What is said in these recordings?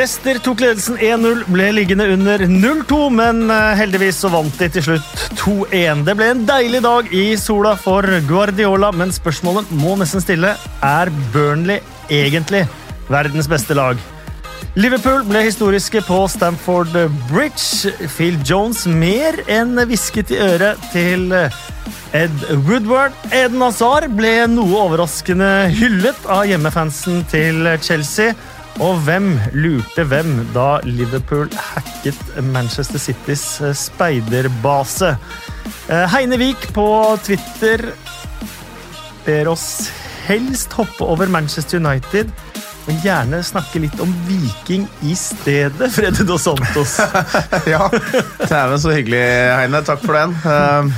Leicester tok ledelsen 1-0, ble liggende under 0-2, men eh, heldigvis så vant de til slutt 2-1. Det ble en deilig dag i sola for Guardiola, men spørsmålet må nesten stille er Burnley egentlig verdens beste lag? Liverpool ble historiske på Stamford Bridge. Phil Jones mer enn hvisket i øret til Ed Woodward. Eden Hazard ble noe overraskende hyllet av hjemmefansen til Chelsea. Og hvem lurte hvem da Liverpool hacket Manchester Citys speiderbase? Eh, Heine Vik på Twitter ber oss helst hoppe over Manchester United men gjerne snakke litt om Viking i stedet, Freddy Dos Santos. ja, dæven så hyggelig, Heine. Takk for den. Uh,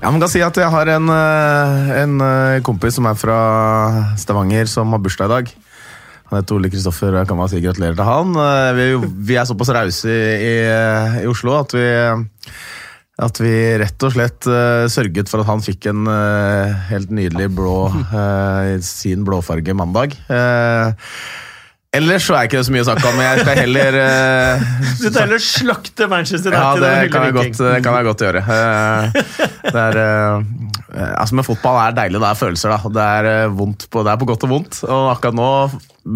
ja, man kan si at jeg har en, en kompis som er fra Stavanger, som har bursdag i dag. Heter Ole Kristoffer, og jeg kan bare si gratulerer til han. Vi, vi er såpass rause i, i, Oslo at vi, at vi rett og slett uh, sørget for at han fikk en uh, helt nydelig blå uh, sin blåfarge mandag. Ellers så er ikke det så mye å snakke om, men jeg skal heller Du skal heller slakte Manchester United? Ja, det kan jeg, godt, kan jeg, godt, gjøre. det er altså Med fotball er deilig, det er følelser. da. Det er, vondt på, det er på godt og vondt. Og akkurat nå,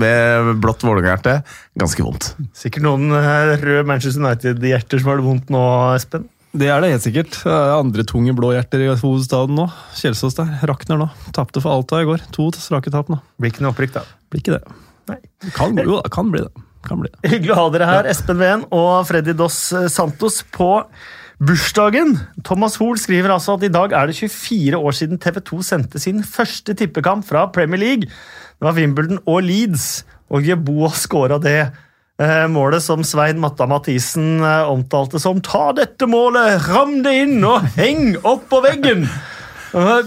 med blått Vålerenga-hjerte, ganske vondt. Sikkert noen røde Manchester United-hjerter som har det vondt nå, Espen? Det er det helt sikkert. Det er andre tunge blå hjerter i hovedstaden nå. Kjelsås der. Rakner nå. Tapte for Alta i går. To strake tap nå. Blir ikke noe opprykk, da. Blir ikke det. Nei. Kan, jo, det kan bli det. Kan bli det. Hyggelig å ha dere her, Espen Ven og Freddy Dos Santos, på bursdagen. Thomas Hoel skriver altså at i dag er det 24 år siden TV 2 sendte sin første tippekamp fra Premier League. Det var Wimbledon og Leeds, og Jeboa skåra det målet som Svein Matta Mathisen omtalte som 'ta dette målet, ram det inn og heng opp på veggen'.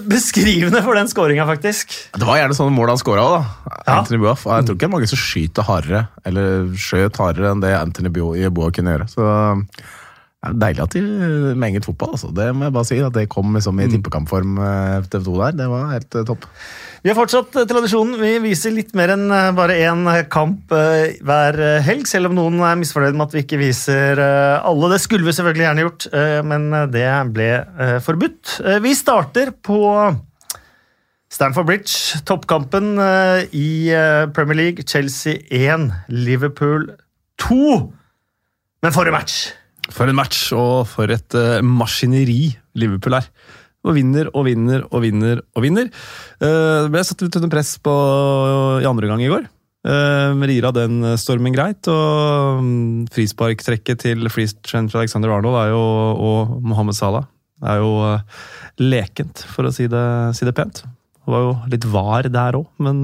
Beskrivende for den skåringa, faktisk. Det var gjerne sånne mål han skåra òg, da. Ja. Anthony Boa. Jeg tror ikke det er mange som skyter hardere, eller skjøt hardere enn det Anthony Boa kunne gjøre. Så er deilig at de menget fotball, altså. Det må jeg bare si. At det kom liksom i tippekampform TV 2 der. Det var helt topp. Vi har fortsatt tradisjonen. Vi viser litt mer enn bare én kamp hver helg, selv om noen er misfornøyd med at vi ikke viser alle. Det skulle vi selvfølgelig gjerne gjort, men det ble forbudt. Vi starter på Stamford Bridge, toppkampen i Premier League. Chelsea 1, Liverpool 2. Men for en match! For en match, og for et maskineri Liverpool er og vinner og vinner og vinner. og vinner. Det ble satt litt under press på, i andre gang i går. Uh, rir av den stormen greit. og Frisparktrekket til Free Trent Alexander Arnold jo, og Mohammed Salah er jo lekent, for å si det, si det pent. Det var jo litt var der òg, men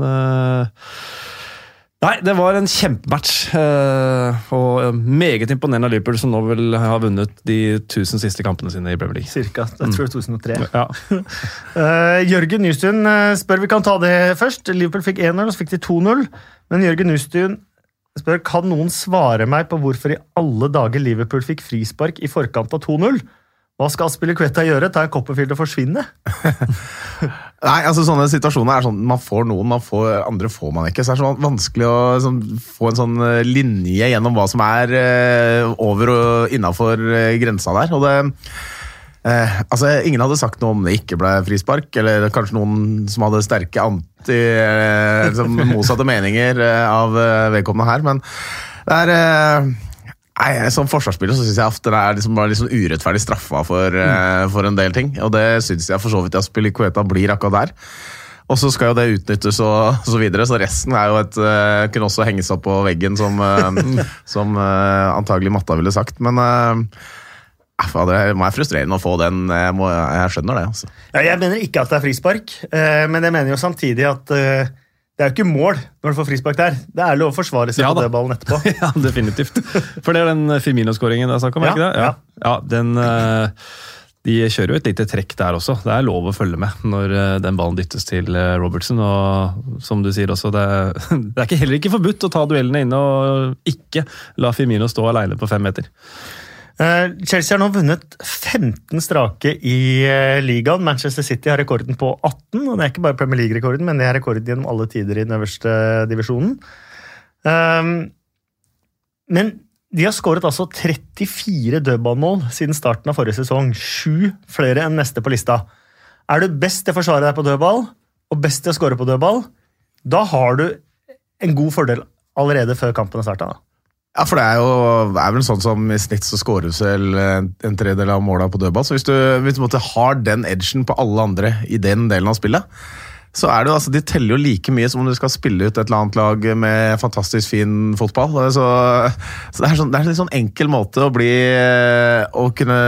Nei, det var en kjempematch. Og meget imponerende av Liverpool, som nå vil ha vunnet de 1000 siste kampene sine i Premier League. Cirka. Jeg tror det er 2003. Ja. uh, Jørgen Nystuen spør vi kan ta det først. Liverpool fikk 1-0, så fikk de 2-0. Men Jørgen Nystuen spør kan noen svare meg på hvorfor i alle dager Liverpool fikk frispark i forkant av 2-0. Hva skal Aspilicueta gjøre? Ta en Copperfield og forsvinne? Nei, altså sånne situasjoner er sånn Man får noen, man får, andre får man ikke. Så det er sånn vanskelig å sånn, få en sånn linje gjennom hva som er eh, over og innafor eh, grensa der. Og det eh, altså, Ingen hadde sagt noe om det ikke ble frispark, eller kanskje noen som hadde sterke anti, liksom, motsatte meninger av vedkommende her, men det er Nei, Som forsvarsspiller så syns jeg ofte det er liksom bare liksom urettferdig straffa for, mm. uh, for, en del ting. Og det syns jeg for så vidt Aspilicueta blir akkurat der. Og så skal jo det utnyttes og så videre, så resten er jo et, uh, kunne også henges opp på veggen, som, uh, som antagelig Matta ville sagt. Men det være frustrerende å få den. Jeg, må, jeg skjønner det. altså. Ja, jeg mener ikke at det er frispark, men jeg mener jo samtidig at det er jo ikke mål når du får frispark der. Det er lov å forsvare seg ja, på ballen etterpå. ja, definitivt. For det er den Firmino-skåringen det er snakk om, ja, ikke det? Ja. ja. den, eh, de kjører jo et lite trekk der også. Det er lov å følge med når eh, den ballen dyttes til eh, Robertson. Og som du sier også, det det er heller ikke forbudt å ta duellene inne og ikke la Firmino stå aleine på fem meter. Chelsea har nå vunnet 15 strake i ligaen. Manchester City har rekorden på 18. og Det er ikke bare Premier League-rekorden, men det er rekorden gjennom alle tider i den øverste divisjonen. Men de har skåret altså 34 dødballmål siden starten av forrige sesong. Sju flere enn neste på lista. Er du best til å forsvare deg på dødball og best til å skåre på dødball, da har du en god fordel allerede før kampen har starta. Ja, for det er jo er vel sånn som i snitt så skåres du en en tredjedel av måla på dødball. Så hvis du, hvis du måtte har den edgen på alle andre i den delen av spillet, så er det jo, altså, de teller jo like mye som om du skal spille ut et eller annet lag med fantastisk fin fotball. Så, så det, er sånn, det er en litt sånn enkel måte å bli Å kunne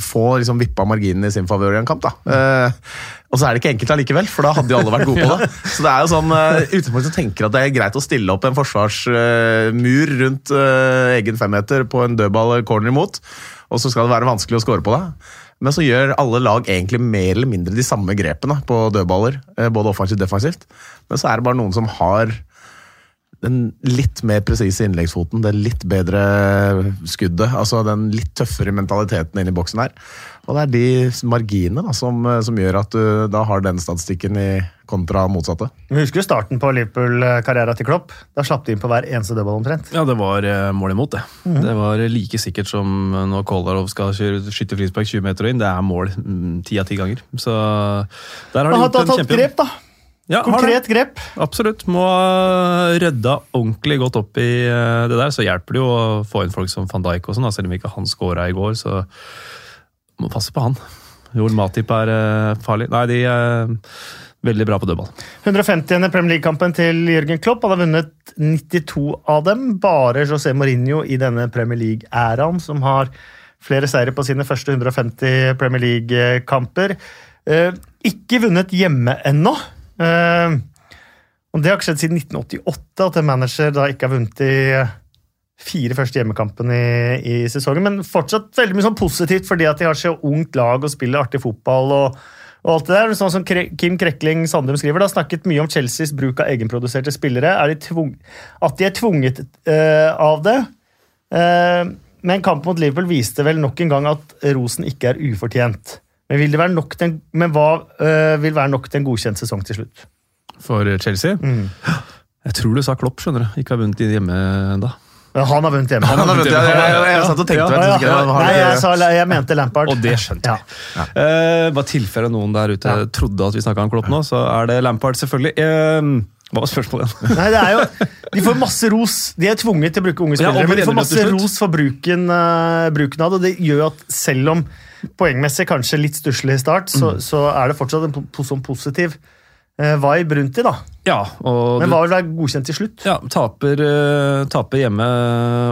få liksom vippa marginen i sin favør i en kamp, da. Uh, og så er det ikke enkelt allikevel, for da hadde jo alle vært gode på det. Så det er jo sånn, Utgangspunktet som tenker at det er greit å stille opp en forsvarsmur rundt eh, egen femmeter på en dødball corner imot, og så skal det være vanskelig å score på det. Men så gjør alle lag egentlig mer eller mindre de samme grepene på dødballer. eh, Både offensivt og defensivt. Men så er det bare noen som har den litt mer presise innleggsfoten, det litt bedre skuddet. altså Den litt tøffere mentaliteten inni i boksen her. Og det er de marginene da, som, som gjør at du da har den statistikken i kontra motsatte. Vi husker jo starten på Liverpool-karrieren til Klopp. Da slapp de inn på hver eneste dødball omtrent. Ja, det var eh, mål imot, det. Mm. Det var like sikkert som når Kolarov skal skyte frispark 20 meter og inn. Det er mål mm, ti av ti ganger. Så der har de gjort en kjempejobb. grep, da. Ja. Konkret grep. Absolutt. Må rydda ordentlig godt opp i eh, det der. Så hjelper det jo å få inn folk som van Dijk og sånn, selv om ikke han scora i går. Så må passe på han. Joel Matip er eh, farlig. Nei, de er veldig bra på dødball. 150. Premier League-kampen til Jørgen Klopp. Han har vunnet 92 av dem. Bare José Mourinho i denne Premier League-æraen, som har flere seire på sine første 150 Premier League-kamper. Eh, ikke vunnet hjemme ennå. Eh, og Det har ikke skjedd siden 1988 at en manager da ikke har vunnet de fire første hjemmekampene i, i sesongen. Men fortsatt veldig mye sånn positivt fordi at de har så ungt lag og spiller artig fotball. og og alt det der, sånn som Kim Krekling Sandum skriver, det har snakket mye om Chelseas bruk av egenproduserte spillere. Er de tvung, at de er tvunget uh, av det. Uh, men kampen mot Liverpool viste vel nok en gang at rosen ikke er ufortjent. Men, vil det være nok til en, men hva eh, vil være nok til en godkjent sesong til slutt? For Chelsea. Mm. Jeg tror du sa Klopp, skjønner du. Ikke har vunnet hjemme ennå. Han har vunnet hjemme. Han har vunnet, jeg, jeg, jeg, jeg satt og tenkte Ja, vet Ja, ikke, ja. Nei, jeg, sa, jeg mente Lampard. Og det skjønte Ja. jeg. Eh, bare tilfelle noen der ute Ja. trodde at vi snakka om Klopp nå, så er det Lampard, selvfølgelig. Uh, hva var spørsmålet igjen? Nei, det er jo, De får masse ros. De er tvunget til å bruke unge spillere, men de får masse ros for bruken, uh, bruken av det. og Det gjør jo at selv om poengmessig kanskje litt stusslig start, Mm. så, så er det fortsatt en sånn positiv eh, vibe rundt de da. Ja, Men var være godkjent til slutt? ja, taper, eh, taper hjemme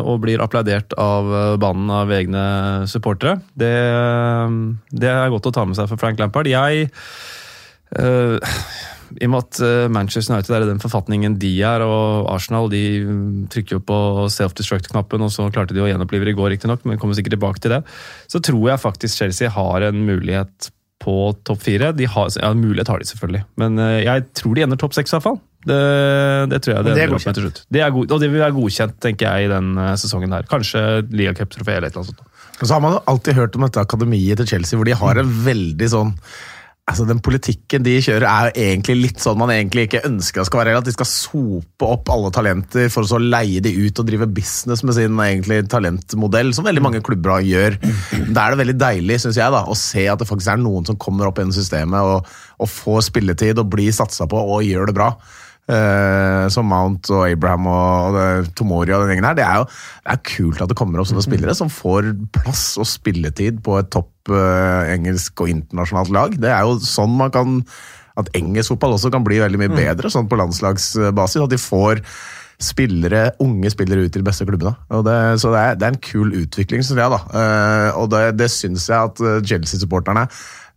og blir applaudert av eh, banen av egne supportere. Det, eh, det er godt å ta med seg for Frank Lampard. Jeg eh, I og med at eh, Manchester United er i den forfatningen de er, og Arsenal de mm, trykker jo på self-destruct-knappen, og så klarte de å gjenopplive det i går, riktignok, men kommer sikkert tilbake til det. Så tror jeg faktisk Chelsea har en mulighet på topp fire. De har, ja, mulighet har de selvfølgelig, men eh, jeg tror de ender topp seks, i hvert fall. Det, det tror jeg det, det er godkjent. til slutt. Det er god, og det vil være godkjent, tenker jeg, i den eh, sesongen her. Kanskje ligacuptrofé eller et eller annet sånt. Og så har man jo alltid hørt om dette akademiet til Chelsea, hvor de har en veldig sånn altså Den politikken de kjører, er jo egentlig litt sånn man egentlig ikke ønsker det skal være. At de skal sope opp alle talenter for å så leie de ut og drive business med sin egentlig talentmodell, som veldig mange klubber gjør. Da er det veldig deilig synes jeg da, å se at det faktisk er noen som kommer opp gjennom systemet og, og får spilletid og blir satsa på og gjør det bra. Eh, som Mount og Abraham og, og Tomori og den gjengen her. Det er jo det er kult at det kommer opp sånne spillere som får plass og spilletid på et topp eh, engelsk og internasjonalt lag. Det er jo sånn man kan At engelsk fotball også kan bli veldig mye bedre sånn på landslagsbasis. At de får spillere, unge spillere ut til de beste klubbene. Og det, så det er, det er en kul utvikling, syns jeg. da. Eh, og det, det syns jeg at Chelsea-supporterne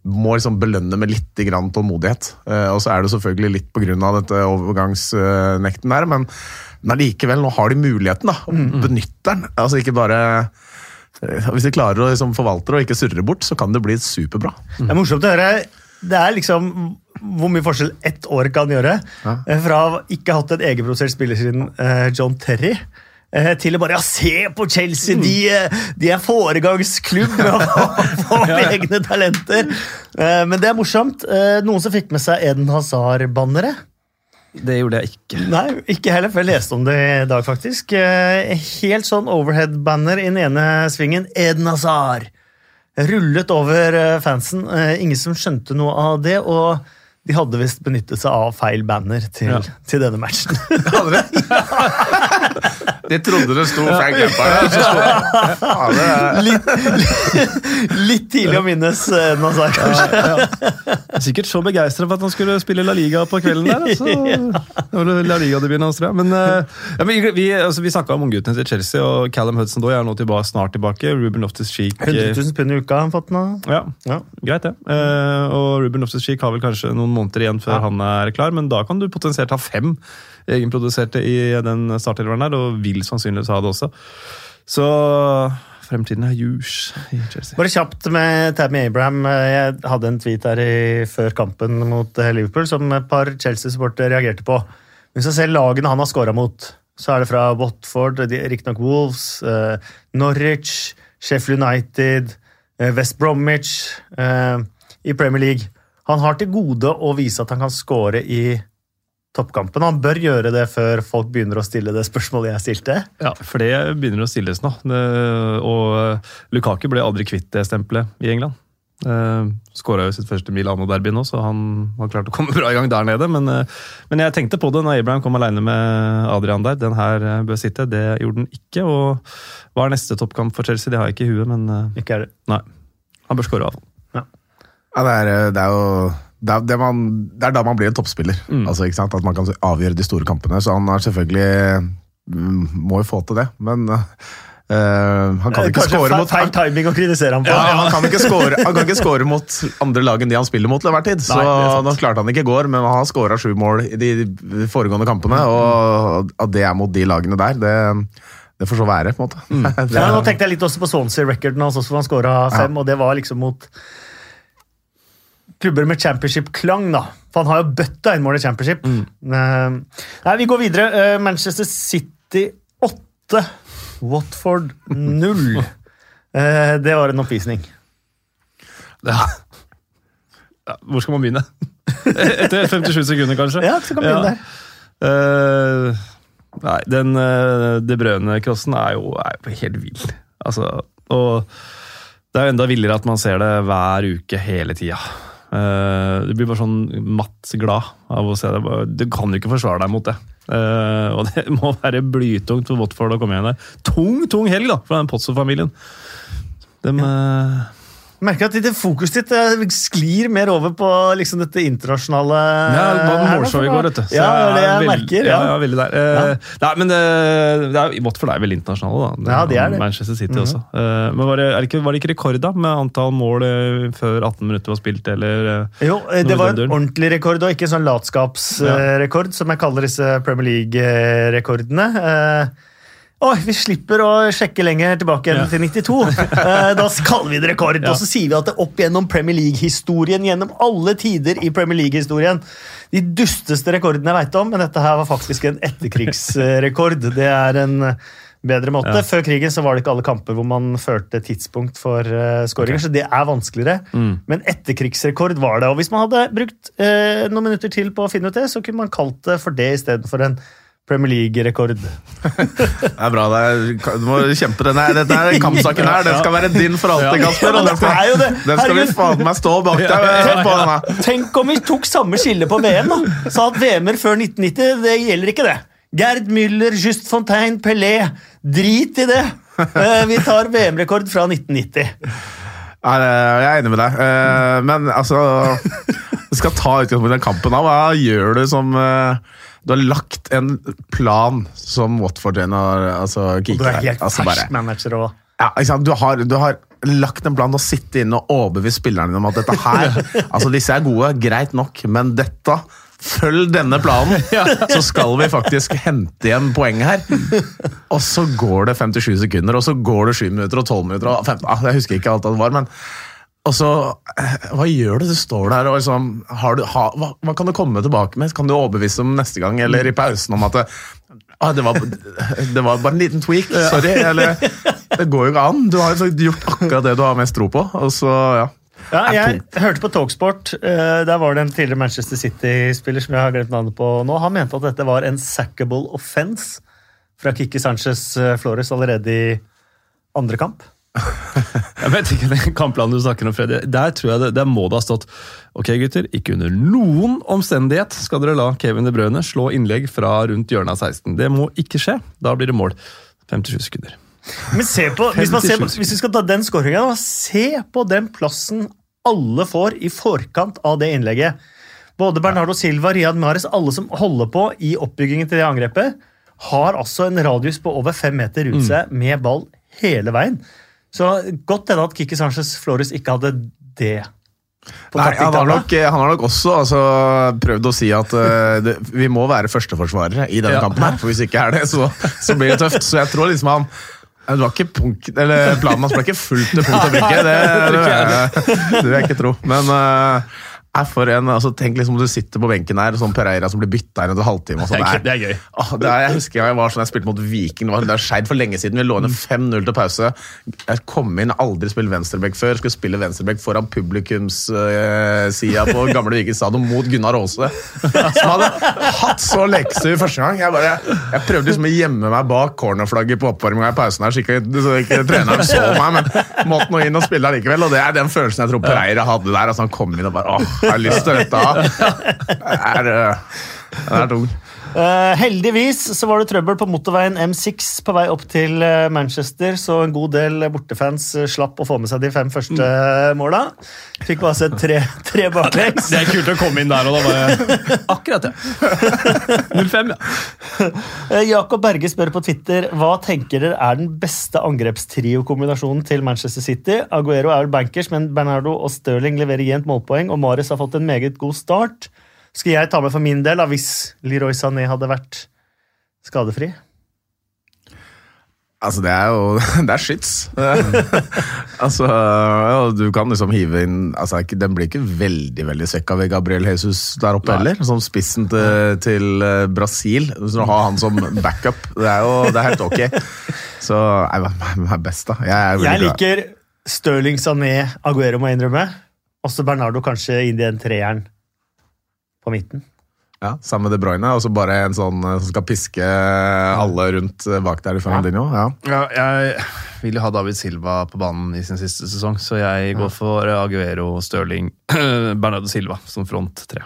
må liksom belønne med litt grann tålmodighet. Eh, og så er det selvfølgelig litt pga. dette overgangsnekten der, men, men allikevel, nå har de muligheten. da, og Benytter den. Altså ikke bare eh, Hvis de klarer å liksom forvalte det og ikke surre bort, så kan det bli superbra. Det er morsomt å høre. Det er liksom hvor mye forskjell ett år kan gjøre. Ja. Eh, Fra ikke hatt en egenprodusert spiller siden John Terry. Eh, Til å bare ja, se på Chelsea! De, eh, de er foregangsklubb med å få egne talenter. Eh, Men det er morsomt. Noen som fikk med seg Eden Hazard-banneret? Det gjorde jeg ikke. Nei, ikke heller, for jeg leste om det i dag, faktisk. Helt sånn overhead-banner i den ene svingen. Eden Hazard. Rullet over fansen. Ingen som skjønte noe av det. og de hadde visst benyttet seg av feil banner til, Ja. til denne matchen. Hadde det? De trodde det sto Frank Lampard der. så sto- Ja, det litt, litt tidlig å minnes eh, Eden Hazard, kanskje. Sikkert så begeistra for at han skulle spille La Liga på kvelden der. Altså. Det var La Liga-debuten hans, tror jeg. Men, eh, ja, men vi, altså, vi snakka om ungguttene til Chelsea, og Callum Hudson Doy er nå tilbake, snart tilbake. Ruben Loftus-Cheek 100 000 pund i uka har han fått nå. ja, Ja. greit det. Eh, og Ruben Loftus-Cheek har vel kanskje noen måneder igjen før Ja. han er klar, men da kan du potensielt ha fem egenproduserte i den startelveren der, og vil sannsynligvis ha det også. Så fremtiden er ljus i Chelsea. Bare kjapt med Tammy Abraham. Jeg hadde en tweet her i, før kampen mot eh, Liverpool som et par Chelsea-supportere reagerte på. Hvis du ser lagene han har scora mot, så er det fra Watford, riktignok Wolves, eh, Norwich, Sheffield United, eh, West Bromwich i Premier League. Han har til gode å vise at han kan score i toppkampen. Han bør gjøre det før folk begynner å stille det spørsmålet jeg stilte. Ja, for det begynner å stilles nå. Det, og Lukaku ble aldri kvitt det stempelet i England. Uh, Skåra jo sitt første Milano-derby nå, så han har klart å komme bra i gang der nede. Men, eh, men jeg tenkte på det når Abraham kom alene med Adrian der. Den her eh, bør sitte. Det gjorde den ikke. Og hva er neste toppkamp for Chelsea? Det har jeg ikke i huet, men eh, Ikke er det. nei. Han bør skåre, av. Ja. Ja, det er, det er jo det er, det, man, det er da man blir en toppspiller. Mm. Altså? At man kan avgjøre de store kampene. Så han har selvfølgelig mm, Må jo få til det, men Uh, han kan ikke score mot feil timing å kritisere ham på. ja, han kan ikke score, han kan ikke score mot andre lag enn de han spiller mot til enhver tid. Så Nei. Nå klarte han ikke i går, men han har skåra sju mål i de foregående kampene. Og at det er mot de lagene der, det, det får så være, på en måte. Det Ja, nå tenkte jeg litt også på Swansea-recorden hans, også, hvor han skåra fem, og det var liksom mot klubber med championship-klang, da. For han har jo bøtta inn mål i championship. Mm. nei, vi går videre. Eh, Manchester City 8, Watford 0. Eh, det var en oppvisning. Ja. Ja, hvor skal man begynne? Etter 57 sekunder, kanskje? Ja, så kan vi begynne der. Uh, nei, den uh, De Brøne-crossen er, er jo helt vill. Altså, og det er jo enda villere at man ser det hver uke hele tida. Uh, du blir bare sånn matt glad av å se det. Du kan jo ikke forsvare deg mot det. Uh, og det må være blytungt for Watford å komme igjen der. Tung, tung helg da, for den Potso-familien. De, ja. Jeg merker at det fokuset ditt eh, sklir mer over på liksom dette internasjonale Ja, det var målshow i går, vet du. Så Ja, det jeg merker. Ja, Ja. ja veldig der. Eh, Nei, men det, det er, Watford er veldig internasjonale, da. Ja, det er det. Manchester City også. Eh, men var det, er det ikke, var det ikke rekord da, med antall mål eh, før 18 minutter var spilt, eller eh, Jo, eh, det var en ordentlig rekord, og ikke sånn latskapsrekord, som jeg kaller disse Premier League-rekordene. Eh, Oi, vi slipper å sjekke lenger tilbake enn Ja. til 92. Eh, da kaller vi det rekord, Ja. og så sier vi at det opp gjennom Premier League-historien, gjennom alle tider i Premier League-historien, de dusteste rekordene jeg vet om, men dette her var faktisk en etterkrigsrekord. Det er en bedre måte. Ja. Før krigen så var det ikke alle kamper hvor man førte tidspunkt for uh, skåringer, så det er vanskeligere. Mm. Men etterkrigsrekord var det. Og hvis man hadde brukt eh, noen minutter til på å finne ut det, så kunne man kalt det for det istedenfor en Premier League-rekord. Det er bra. Det er, du må kjempe den her. Dette er kampsaken her. Den skal være din for alltid, Kasper. Og den skal, den skal vi faen meg stå bak deg. Tenk om vi tok samme skille på VM, da! Sa at VM-er før 1990, det gjelder ikke det. Gerd Müller, Just Fontaine, Pelé. Drit i det! Eh, Vi tar VM-rekord fra 1990. Jeg er enig med deg. Eh, Men altså Vi skal ta utgangspunkt i den kampen. Hva gjør du som eh, Du har lagt en plan som Watford-trener altså, Du er helt Altså, fersk manager òg. Ja, liksom. Du har, du har lagt en plan å sitte inne og overbevise spillerne om at dette her Altså, disse er gode, greit nok, men dette Følg denne planen, så skal vi faktisk hente igjen poenget her. Og så går det 57 sekunder, og så går det 7 minutter og 12 minutter og 15 ah, Jeg husker ikke alt det var, men og så, eh, Hva gjør du? Du står der og liksom har du, ha, hva, hva kan du komme tilbake med? Kan du overbevise om neste gang eller i pausen om at det, ah, det, var, det var bare en liten tweak, sorry. Eller, det går jo ikke an. Du har jo gjort akkurat det du har mest tro på. Og så, ja. Ja, jeg hørte på Talksport. eh, Der var det en tidligere Manchester City-spiller som jeg har glemt navnet på nå. Han mente at dette var en sackable offense fra Kikki Sanchez eh, Flores allerede i andre kamp. Jeg vet ikke den kampplanen du snakker om, Freddy. Der tror jeg det, der må det ha stått Ok, gutter, ikke under noen omstendighet skal dere la Kevin De Bruyne slå innlegg fra rundt hjørnet av 16. Det må ikke skje. Da blir det mål. 57 sekunder. Men se på, hvis, man ser på, hvis vi skal ta den skåringa, se på den plassen alle får i forkant av det innlegget. Både Bernardo Silva, Riyad Mahrez, alle som holder på i oppbyggingen til det angrepet, har altså en radius på over fem meter rundt seg med ball hele veien. Så godt hende at Kiki Sanchez Flores ikke hadde det. Nei, han har, nok, han har nok også altså, prøvd å si at uh, det, vi må være førsteforsvarere i denne Ja. kampen. her, for Hvis ikke er det, så, så blir det tøft. Så jeg tror liksom han det var ikke punk, eller Planen hans ble ikke fullt til punkt og prikke. Det, det, det vil jeg ikke tro. Men eh, er for en, altså, tenk liksom om du sitter på benken her, sånn Pereira som blir bytta inn etter halvtime. Og sånn. Det det er gøy. Åh, det er, jeg husker jeg var sånn, jeg spilte mot Viking, det var- det Skeid for lenge siden. Vi lå under 5-0 til pause. Jeg kom inn, aldri spilt venstreback før. Skulle spille venstreback foran publikumssida på gamle Viking stadion mot Gunnar Aase. Som hadde hatt så lekser første gang. Jeg, bare, jeg prøvde liksom å gjemme meg bak cornerflagget på oppvarminga i pausen, her, så ikke, så ikke treneren så meg, men måtte nå inn og spille likevel. Og det er den følelsen jeg tror Pereira hadde der. Altså, han kom inn og bare åh, jeg har lyst til dette. Det er, det er tung. Eh, heldigvis så var det trøbbel på motorveien M6 på vei opp til eh, Manchester, så en god del bortefans eh, slapp å få med seg de fem første måla. Fikk bare sett tre, tre baklengs. Det er kult å komme inn der og da bare Akkurat, ja. 05, ja. Uh, Jakob Berge spør på Twitter hva tenker dere er den beste angrepstrio-kombinasjonen til Manchester City. Aguero er vel bankers, men Bernardo og Stirling leverer jevnt målpoeng, og Maris har fått en meget god start. Skal jeg ta med for min del, da, hvis Leroy Sané hadde vært skadefri? Altså, det er jo Det er skyts. altså, ja, du kan liksom hive inn altså, Den blir ikke veldig veldig svekka ved Gabriel Jesus der oppe heller. Som spissen til, til eh, Brasil. Så å ha han som backup, det er jo det er helt ok. Så hvem er best, da? Jeg, er Jeg liker Stirling Sané, Aguero må jeg innrømme. Også Bernardo kanskje inn i den treeren på midten. Ja, Sammen med De Bruyne, og så bare en sånn eh, som skal piske alle rundt eh, bak der i Fernandinho. Ja. Ja, jeg vil jo ha David Silva på banen i sin siste sesong, så jeg går for Aguero, Stirling, Bernardo Silva som front tre.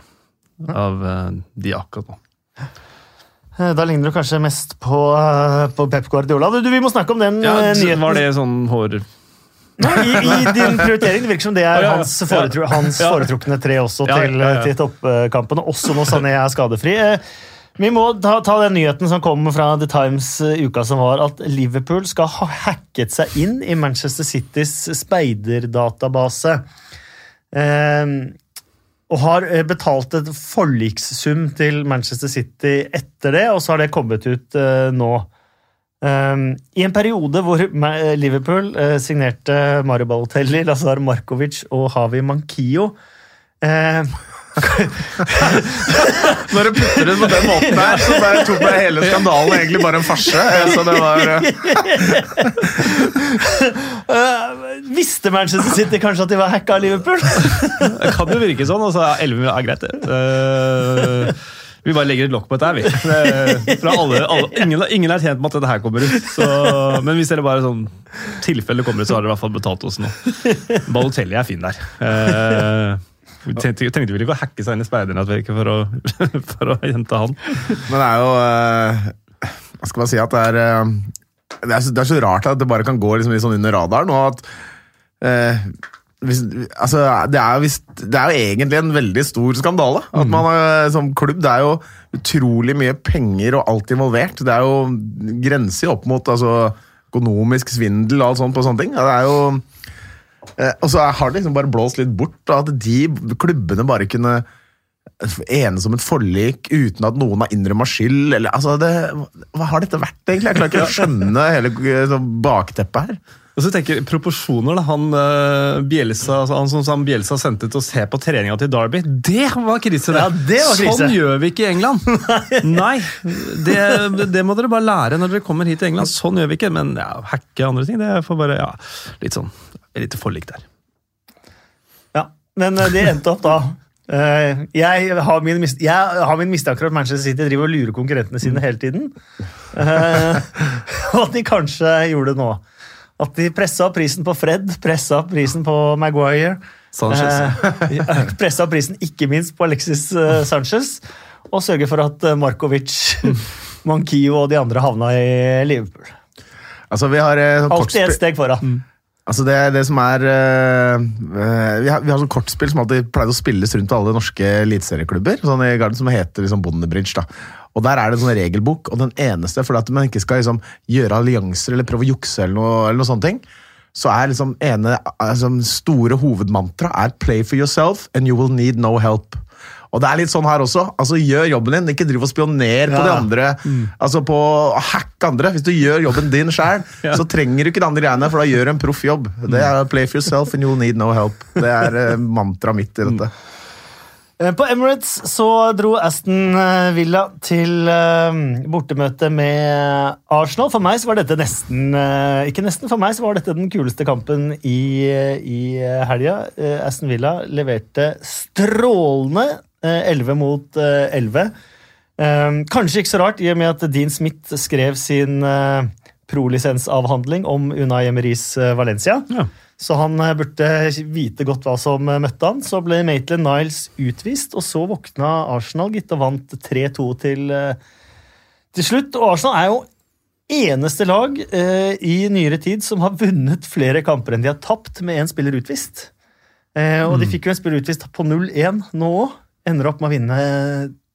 Av eh, de akkurat nå. Eh, Da ligner du kanskje mest på, eh, på Pep Guardiola. Du, vi må snakke om den Ja, eh, nyheten. var det sånn hår... I, I din prioritering det virker som det er hans, foretru, hans foretrukne tre også til, til toppkampene, også når Sané er skadefri. Eh, Vi må ta, ta den nyheten som kom fra The Times eh, uka som var, at Liverpool skal ha hacket seg inn i Manchester Citys speiderdatabase. Eh, og har eh, betalt et forlikssum til Manchester City etter det, og så har det kommet ut eh, nå. Um, I en periode hvor Liverpool uh, signerte Mario Balotelli, Lazar Markovic og Havi Mankio eh, Når du putter det på den måten der, så bare tok meg hele skandalen egentlig bare en farse. Eh, Så det var uh, Visste Manchester City kanskje at de var hacka av Liverpool? Det kan jo virke sånn. Altså, 11 er greit, det. Eh, vi bare legger et lokk på dette her, vi. Det- alle, alle, ingen, ingen er tjent med at dette her kommer ut. Så, men hvis dere bare sånn tilfelle kommer ut, så har dere i hvert fall betalt oss nå. Balotelli er fin der. Eh, vi tenkte, tenkte vel ikke å hacke seg inn i speidernettverket for, å- for å hente han. Men det er jo eh, Hva skal man si at det er eh, det er, så, det er så rart at det bare kan gå liksom litt sånn under radaren. Og at eh, hvis, altså, det, er jo det er jo egentlig en veldig stor skandale. At man eh, som klubb Det er jo utrolig mye penger og alt involvert. Det er jo grenser opp mot altså, økonomisk svindel og alt sånt på sånne ting. Det er jo Eh, og så har det liksom bare blåst litt bort, da, at de klubbene bare kunne enes om et forlik uten at noen har innrømma skyld. Eller, altså det, hva har dette vært, egentlig? Jeg klarer ikke å skjønne hele eh, sånn bakteppet her. Og så tenker jeg proporsjoner da, Han, uh, Bielsa, altså, han som som Bielsa sendte til å se på treninga til Derby, det var krise! det. Ja, det var krise. Sånn gjør vi ikke i England! Nei, det, det må dere bare lære når dere kommer hit til England. Sånn gjør vi ikke. Men ja, hacke andre ting, det får bare ja, litt sånn et lite forlik der. Ja, men det de endte opp da. Uh, jeg har min, mis jeg har min mistanke om at Manchester City driver og lurer konkurrentene sine hele tiden. Eh, og at de kanskje gjorde det nå. At de pressa prisen på Fred, pressa prisen på Maguire. Sanchez. Eh, pressa prisen ikke minst på Alexis eh, Sanchez. Og sørge for at eh, Markovic, Mankio og de andre havna i Liverpool. Altså, vi har eh, Alltid ett steg foran. Altså det, det som er eh, Vi har, vi har sånn kortspill som alltid pleide å spilles rundt alle norske eliteserieklubber. Sånn i Garden som heter liksom Bondebridge. da. Og Der er det en sånn regelbok, og den eneste for at man ikke skal liksom gjøre allianser eller prøve å jukse, eller noe, eller noe sånne ting, så er liksom ene altså, store hovedmantra er 'play for yourself and you will need no help'. Og det er litt sånn her også. altså Gjør jobben din, ikke driv og spioner på Ja. de andre. Altså på å hacke andre. Hvis du gjør jobben din sjøl, så trenger du ikke de andre greiene, for da gjør du en proff jobb. Det er 'play for yourself and you will need no help'. Det er eh, mantraet mitt i dette. Eh, På Emirates så dro Aston eh, Villa til eh, bortemøte med Arsenal. For meg så var dette nesten eh, Ikke nesten, for meg så var dette den kuleste kampen i, eh, i eh, helga. Eh, Aston Villa leverte strålende eh, 11 mot eh, 11. Eh, Kanskje ikke så rart, i og med at Dean Smith skrev sin eh, prolisensavhandling om Unai Emeries eh, Valencia. Ja. Så han eh, burde vite godt hva som eh, møtte han. Så ble Maitland Niles utvist, og så våkna Arsenal gitt og vant 3-2 til, eh, til slutt. Og Arsenal er jo eneste lag eh, i nyere tid som har vunnet flere kamper enn de har tapt med én spiller utvist. Eh, og de fikk jo en spiller utvist på 0-1 nå òg. Ender opp med å vinne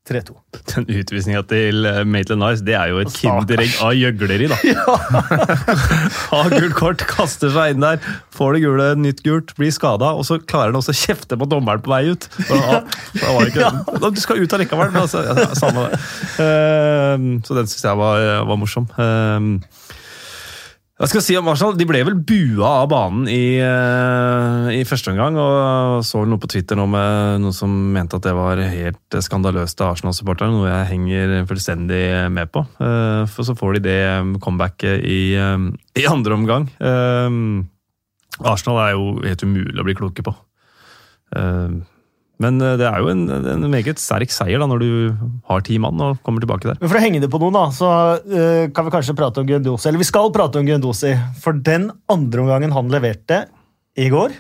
3-2. Den utvisninga til eh, Maitland Nice, det er jo et kinderegg av gjøgleri, da. Har gult kort, kaster seg inn der, får det gule, nytt gult, blir skada, og så klarer han også å kjefte på dommeren på vei ut. Da, da ikke, Du skal ut allikevel, men altså, ja, samme det. Eh, så den syns jeg var, var morsom. Eh, hva skal jeg si om Arsenal? De ble vel bua av banen i, eh, i første omgang. og Så vel noe på Twitter nå med noen som mente at det var helt skandaløst av Arsenal-supporterne. Noe jeg henger fullstendig med på. Eh, For så får de det comebacket i, eh, i andre omgang. Arsenal er jo helt umulig å bli kloke på. Men eh, det er jo en, en meget sterk seier da, når du har ti mann og kommer tilbake der. Men For å henge det på noen, da, så uh, kan vi kanskje prate om Guendouzi. Eller vi skal prate om Guendouzi, for den andre omgangen han leverte i går,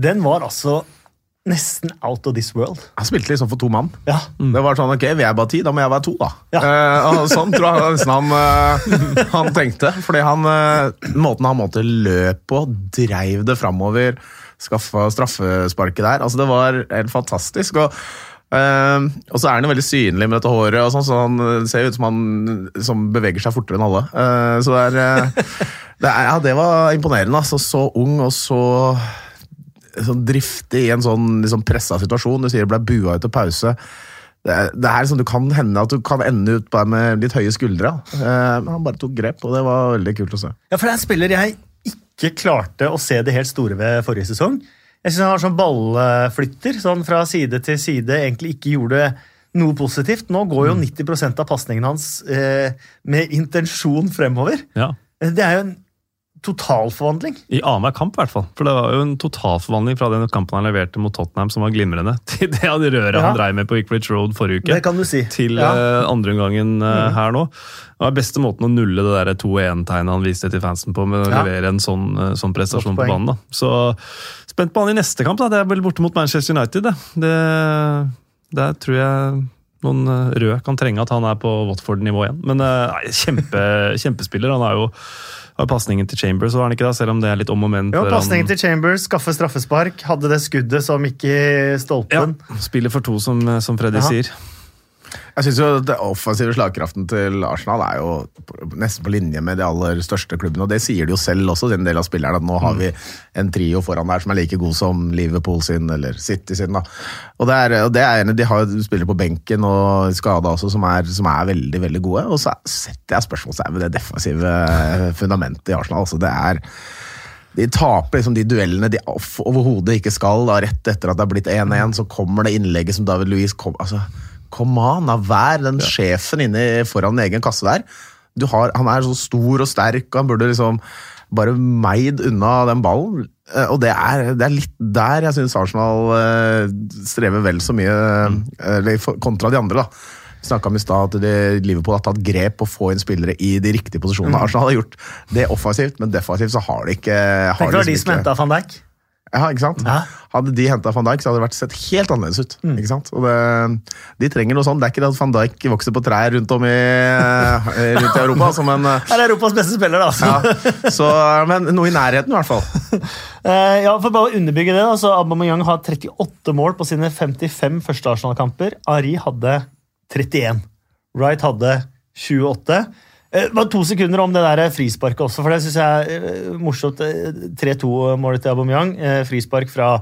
den var altså nesten out of this world. Han spilte liksom for to mann. Ja, Det var sånn, ok, Vi er bare ti, da må jeg være to, da. Ja. Eh, og sånn tror jeg nesten han, eh, han tenkte. Fordi han, eh, måten han måtte løp på, dreiv det framover, skaffa straffesparket der. altså Det var helt fantastisk. og eh, og så er han jo veldig synlig med dette håret, og sånn, så han eh, ser ut som han som beveger seg fortere enn alle. Uh, så det er, eh, det er Ja, det var imponerende. altså Så ung og så så driftig i en sånn liksom pressa situasjon. Du sier det ble bua ut til pause. Det det er sånn, du kan hende at du kan ende ut bare med litt høye skuldre. Eh, men han bare tok grep, og det var veldig kult å se. Ja, for det er en spiller jeg ikke klarte å se det helt store ved forrige sesong. Jeg synes Han var sånn ballflytter, sånn fra side til side, egentlig ikke gjorde noe positivt. Nå går jo 90 av pasningene hans eh, med intensjon fremover. Ja. Det er jo en totalforvandling. I annenhver kamp, i hvert fall. For det var jo en totalforvandling fra den kampen han leverte mot Tottenham, som var glimrende, til det han røret Ja. han dreiv med på Wickbridge Road forrige uke. Det kan du si. Til Ja. eh, andreomgangen uh, her nå. Det var beste måten å nulle det der 2-1-tegnet han viste til fansen på, med å Ja. levere en sånn, eh, sånn prestasjon på banen. da. Så spent på han i neste kamp. da. Det er vel borte mot Manchester United. det. det der tror jeg noen eh, røde kan trenge at han er på Watford-nivå igjen. Men eh, nei, kjempe, kjempespiller. Han er jo har pasningen til Chambers, var han ikke da? Selv om det er litt om og men. Jo, Pasningen til Chambers, skaffe straffespark, hadde det skuddet som gikk i ja. Spiller for to, som, som Freddy Ja. sier. Jeg synes jo det offensive slagkraften til Arsenal er jo nesten på linje med de aller største klubbene. og Det sier de jo selv også, en del av spillerne. at Nå har vi en trio foran der som er like god som Liverpool sin eller City sin. da. Og det er, og det er De har jo spillere på benken og skada også som er, som er veldig veldig gode. Og så setter jeg spørsmålstegn ved det defensive fundamentet i Arsenal. altså det er de taper liksom de duellene de overhodet ikke skal. Da, rett etter at det har blitt 1-1, så kommer det innlegget som David Louise kom, altså, Come on, vær den sjefen inne foran egen kasse der. Du har, han er så stor og sterk, og han burde liksom bare meid unna den ballen. Eh, Og det er, det er litt der jeg syns Arsenal eh, strever vel så mye, eh, kontra de andre. da. Snakka om i stad at de, Liverpool har tatt grep på å få inn spillere i de riktige posisjonene. Arsenal har gjort det offensivt, men defensivt så har de ikke har Tenk liksom de som ikke- henta van Dijk. Ja, ikke sant? Ja. Hadde de henta van Dijk, så hadde det vært sett helt annerledes ut. ikke sant? Og det, de trenger noe sånt. Det er ikke det at van Dijk vokser på trær rundt om i, eh, rundt i Europa, som en eh, er Europas beste spiller, da. altså. ja, så, Men noe i nærheten, i hvert fall. Eh, ja, for bare å underbygge det, så Aubameyang har 38 mål på sine 55 første Arsenal-kamper. Ari hadde 31. Wright hadde 28. Eh, bare to sekunder om det der frisparket også, for det syns jeg er eh, morsomt. Eh, 3-2-målet til Aubameyang. Eh, frispark fra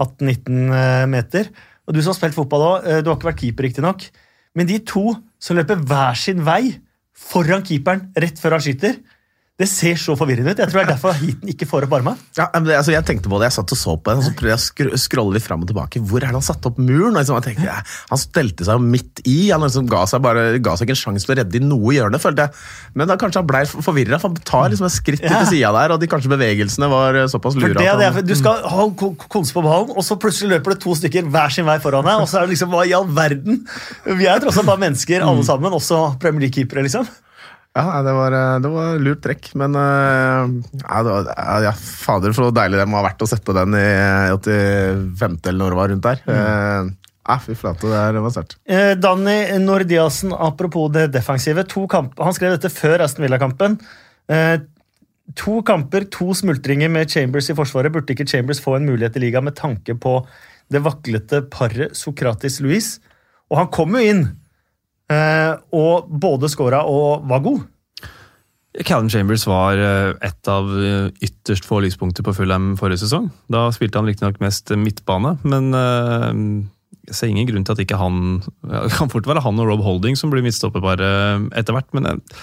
18-19 eh, meter. Og Du som har spilt fotball òg, du har ikke vært keeper, riktignok. Men de to som løper hver sin vei foran keeperen rett før han skyter, det ser så forvirrende ut. Jeg tror det er derfor heaten ikke får opp armene. Ja, altså, jeg tenkte på det, jeg satt og så på det, og så prøvde jeg å skr scrolle litt fram og tilbake. Hvor er det han satte opp muren? Liksom, jeg tenkte, ja, han stelte seg midt i. Han liksom ga seg, bare, ga seg ikke en sjanse til å redde i noe hjørne, følte jeg. Men da kanskje han ble forvirra, for han tar liksom et skritt Ja. til sida der, og de kanskje bevegelsene var såpass lure. det, at det, er, for du skal ha ko- konse på ballen, og så plutselig løper det to stykker hver sin vei foran deg. Og så er det liksom, hva i all verden? Vi er tross alt bare mennesker, alle sammen. Også Premier League-keepere, liksom. Ja, det var, eh, det var lurt trekk, men eh, ja, det var, ja, fader så deilig det må ha vært å sette den i 85. eller når det var rundt der. Mm. ja, fy flate, det, det var sterkt. Eh, Danny Nordiassen, apropos det defensive. Han skrev dette før Aston Villa-kampen. Eh, to kamper, to smultringer med Chambers i forsvaret. Burde ikke Chambers få en mulighet i ligaen med tanke på det vaklete paret Sokratis-Louis? Og han kom jo inn, eh, og både scora og var god. Callum Chambers var eh, et av eh, ytterst få lyspunkter på Fulham forrige sesong. Da spilte han riktignok mest midtbane, men eh, jeg ser ingen grunn til at ikke han Det kan fort være han og Rob Holding som blir midtstopperpar eh, etter hvert, men eh,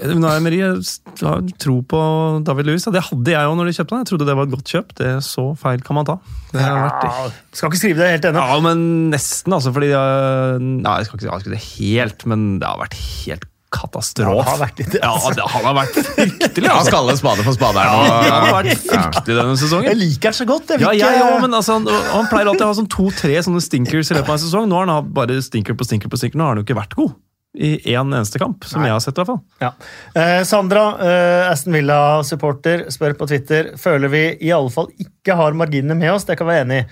Unai Emery har tro på David Lewis. Det hadde jeg jo når de kjøpte han. Jeg trodde det var et godt kjøp. Det er Så feil kan man ta. Det har vært Ja, skal ikke skrive det helt ennå. ja, men nesten, altså. Fordi jeg, Nei, jeg skal ikke si det helt, men det har vært helt katastrofe. Ja, det har vært Ja, det, han har vært fryktelig, Ja, altså. skal alle spade for spade her Ja, nå. han har vært fryktelig denne sesongen. Jeg liker den så godt. Jeg Ja, jeg òg, men altså, han, han pleier alltid å ha sånn to-tre sånne stinkers i løpet av en sesong. Nå har han bare stinker på stinker på stinker. Nå har han jo ikke vært god i én eneste kamp, som jeg har sett. i hvert fall. Ja. Eh, Sandra, eh, Aston Villa-supporter, spør på Twitter føler vi i alle fall ikke har marginene med oss. Det kan vi være enig i.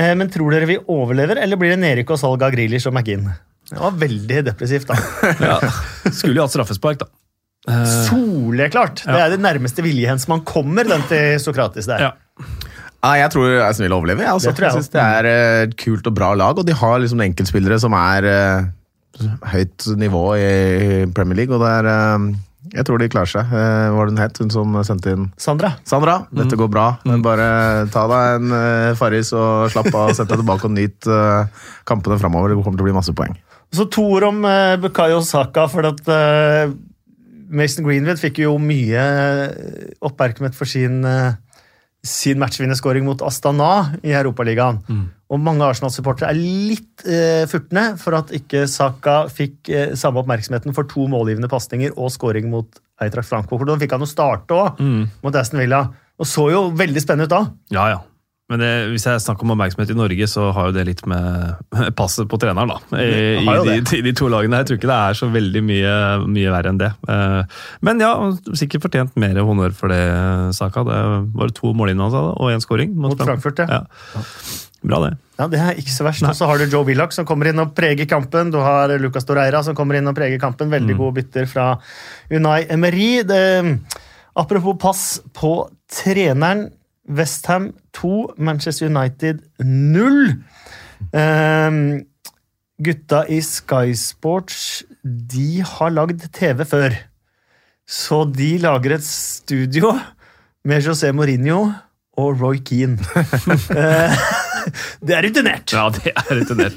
Eh, men tror dere vi overlever, eller blir det nedrykk og salg av Grealish og McGinn? Det var veldig depressivt, da. Ja. Skulle jo hatt straffespark, da. Soleklart! Ja. Det er det nærmeste viljehens man kommer, den til Sokratis der. ja. Ah, jeg tror Aston Villa overlever. Jeg, altså. Det tror jeg jeg synes det er eh, et kult og bra lag, og de har liksom enkeltspillere som er eh, høyt nivå i Premier League, og det er eh, Jeg tror de klarer seg. Eh, hva var det hun het, hun som sendte inn Sandra? Sandra, dette går bra. Men bare ta deg en uh, Farris og slapp av. Sett deg tilbake og nyt eh, kampene framover. Det kommer til å bli masse poeng. Så to ord om Bukayo Saka, for at eh, Mason Greenwood fikk jo mye eh, oppmerksomhet for sin, sin matchvinnerskåring mot Astana i Europaligaen. Og mange Arsenal-supportere er litt eh, furtne for at ikke Saka fikk eh, samme oppmerksomheten for to målgivende pasninger og skåring mot Eintracht Frankfurt. Da fikk han jo starte òg, mot Aston Villa. Og så jo veldig spennende ut da. Ja, ja. Men det, hvis jeg snakker om oppmerksomhet i Norge, så har jo det litt med passet på treneren, da. I, i, de, i de to lagene. Jeg tror ikke det er så veldig mye, mye verre enn det. Eh, Men ja, sikkert fortjent mer honnør for det, Saka. Det var to målinnhold og én skåring. Mot Frankfurt, ja. ja. Bra, det. Ja, Det er ikke så verst. Og så har du Joe Willoch som kommer inn og preger kampen. Du har Lucas Doreira som kommer inn og preger kampen. Veldig gode bytter fra Unai Emery. Det, apropos pass på treneren. Westham 2, Manchester United 0. Ehm, gutta i Sky Sports de har lagd TV før. Så de lager et studio med José Mourinho og Roy Keane. Eh, det er rutinert. Ja, det er rutinert.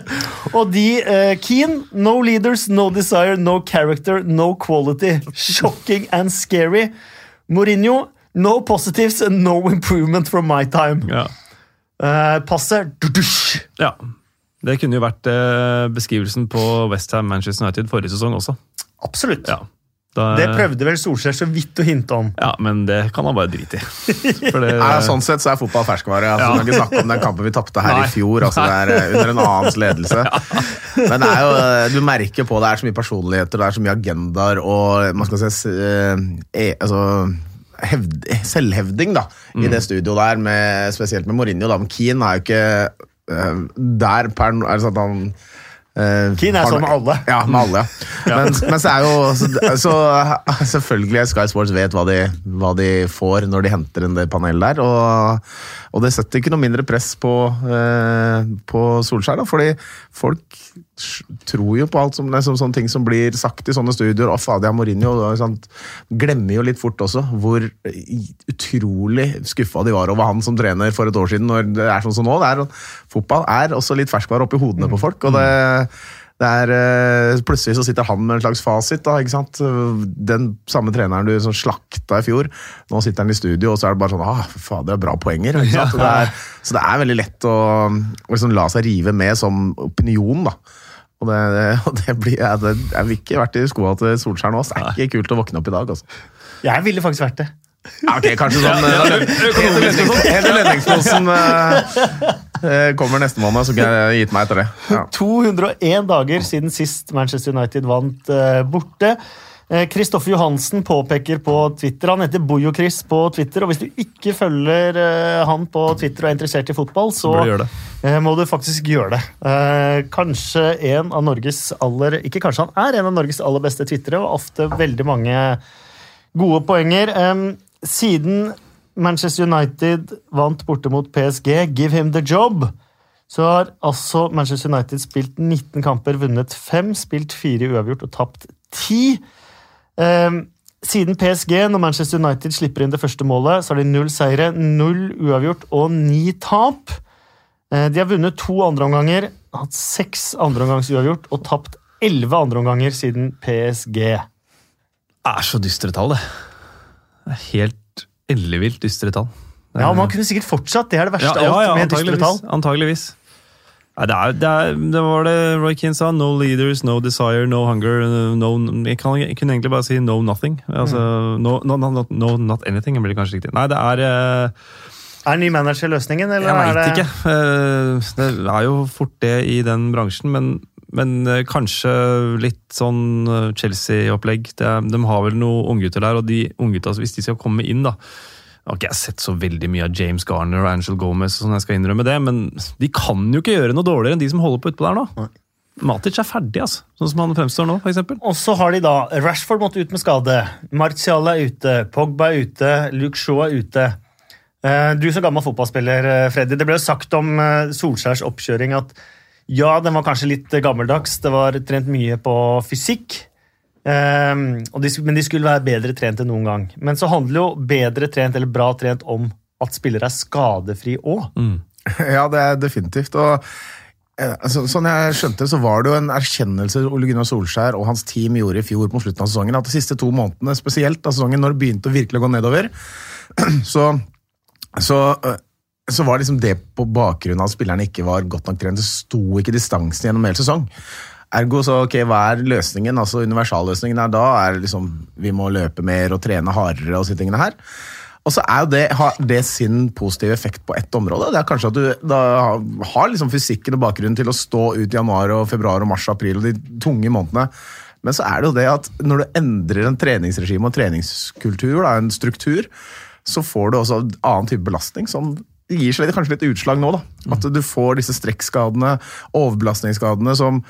Og de uh, Keane, no leaders, no desire, no character, no quality. Shocking and scary. Mourinho, no positives and no improvement from my time. Ja. Uh, passer dudusj. ja. Det kunne jo vært uh, beskrivelsen på Westham Manchester United forrige sesong også. Absolutt. Ja. Da, Det prøvde vel Solskjær så vidt å hinte om. Ja, men det kan han bare drite i. For det, Nei, sånn sett så er fotball ferskvare. Altså, Ja. Kan ikke snakke om den kampen vi tapte her Nei. i fjor. Altså, det er eh, under en annens ledelse. Men det er jo, eh, du merker på det er så mye personligheter, det er så mye agendaer og man skal si, eh, e, altså, hevd, selvhevding da, Mm. i det studioet der, med, spesielt med Mourinho. Da. Men Keane er jo ikke uh, der per nå- er det sånn at han uh, Keane er sånn med alle. Ja, med alle. ja. Men, men så er jo så, så selvfølgelig Sky Sports vet hva de, hva de får når de henter inn det panelet der. Og, og det setter ikke noe mindre press på, uh, på Solskjær, da, fordi folk tror jo på alt som, liksom, sånne ting som blir sagt i sånne studioer. Og Fadia Mourinho sant? Glemmer jo litt fort også hvor utrolig skuffa de var over han som trener for et år siden. når det er sånn som nå. Det er, fotball er også litt ferskvare oppi hodene på folk. og det det er, eh, plutselig så sitter han med en slags fasit. da, ikke sant? Den samme treneren du som slakta i fjor, nå sitter han i studio, og så er det bare sånn ah, fader, det er bra poenger. ikke sant? Det er, så det er veldig lett å, liksom la seg rive med som opinion. da. Og det, det, og det blir, jeg, det, Jeg vil ikke vært i skoa til Solskjær nå. så Det er ikke kult å våkne opp i dag. altså. Jeg ville faktisk vært det. Ja, ok, kanskje sånn Helt lønningsposen eh, kommer neste måned, så kan jeg gitt meg etter det. Ja. 201 dager siden sist Manchester United vant eh, borte. Kristoffer Johansen påpeker på Twitter Han heter Bojo-Chris på Twitter. og Hvis du ikke følger eh, han på Twitter og er interessert i fotball, så eh, må du faktisk gjøre det. Eh, Kanskje en av Norges aller Ikke kanskje han er en av Norges aller beste twittere, og ofte veldig mange gode poenger. Siden Manchester United vant borte mot PSG, give him the job, så har altså Manchester United spilt 19 kamper, vunnet 5, spilt 4 uavgjort og tapt 10. Em, siden PSG, når Manchester United slipper inn det første målet, så har de null seire, null uavgjort og ni tap. Eh, De har vunnet to andreomganger, hatt seks andreomgangs uavgjort og tapt elleve andreomganger siden PSG. Det er så dystre tall, det. Det er helt ellevilt dystre tall. Ja, Man kunne sikkert fortsatt. Det er det verste ja, ja, ja, alt med dystre tall. antageligvis. Nei, det, er, det, er, det var det Roy Keane sa. No leaders, no desire, no hunger. No, jeg, kan, jeg kunne egentlig bare si no nothing. Altså, Mm. no, no, no, no, no, not anything blir det kanskje riktig. Nei, det er uh, Er ny manager løsningen, eller Jeg veit ikke. Eh, Det er jo fort det i den bransjen, men, men eh, kanskje litt sånn eh, Chelsea-opplegg. De har vel noen unggutter der, og de unggutta, hvis de skal komme inn, da jeg har ikke sett så veldig mye av James Garner og Angel Gomez, sånn jeg skal innrømme det, men de kan jo ikke gjøre noe dårligere enn de som holder på utpå der nå. Matic er ferdig, altså. Sånn som han fremstår nå, for eksempel. Og så har de da Rashford måtte ut med skade. Martial er ute. Pogba er ute. Luke Shaw er ute. Eh, Du som gammel fotballspiller, Freddy. Det ble jo sagt om Solskjærs oppkjøring at ja, den var kanskje litt eh, gammeldags. Det var trent mye på fysikk. Um, og de, men de skulle være bedre trent enn noen gang. Men så handler jo bedre trent eller bra trent om at spillere er skadefri òg. Ja, det er definitivt. Og eh, altså, sånn jeg skjønte så var det jo en erkjennelse Ole Gunnar Solskjær og hans team gjorde i fjor på slutten av sesongen, at de siste to månedene, spesielt av sesongen, når det begynte å virkelig gå nedover, så, så, eh, så var liksom det på bakgrunn av at spillerne ikke var godt nok trent. Det sto ikke distansen gjennom hele sesong. Ergo så, ok, hva er løsningen? Altså Universalløsningen er da er liksom vi må løpe mer og trene hardere og disse tingene her. Og så er jo det, har det sin positive effekt på ett område. Det er kanskje at du har liksom fysikken og bakgrunnen til å stå ut i januar, og februar, og mars og april og de tunge månedene. Men så er det jo det at når du endrer en treningsregime og treningskultur, da, en struktur, så får du også annen type belastning som gir seg kanskje litt utslag nå. da. At du får disse strekkskadene, overbelastningsskadene som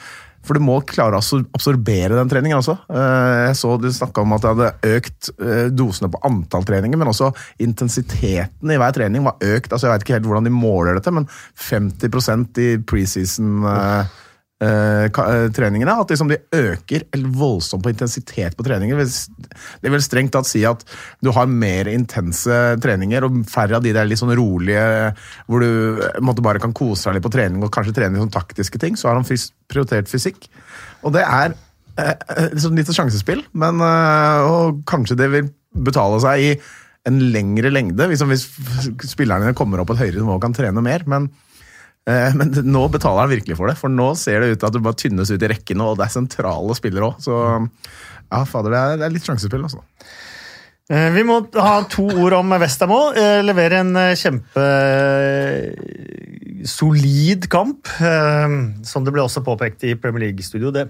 for du må klare å absorbere den treningen også. Eh, Jeg så du snakka om at det hadde økt eh, dosene på antall treninger, men også intensiteten i hver trening var økt. altså Jeg vet ikke helt hvordan de måler dette, men 50% i preseason eh, treningene. At liksom de øker voldsomt på intensitet på treninger. Det vil strengt tatt si at du har mer intense treninger, og færre av de der litt sånn rolige, hvor du eh, måtte bare kan kose deg litt på trening og kanskje trene sånn taktiske ting. Så har han prioritert fysikk. Og det er eh, eh, liksom litt sjansespill, men eh, og kanskje det vil betale seg i en lengre lengde, hvis, hvis spillerne kommer opp på et høyere nivå og kan trene mer. men Eh, Men nå betaler han virkelig for det, for nå ser det ut til at du bare tynnes ut i rekkene, og det er sentrale spillere òg. Så ja, fader, det er, det er litt sjansespill, altså. Eh, Vi må ha to ord om Westham òg. Levere en eh, kjempesolid kamp. eh, Som det ble også påpekt i Premier League-studio. Det,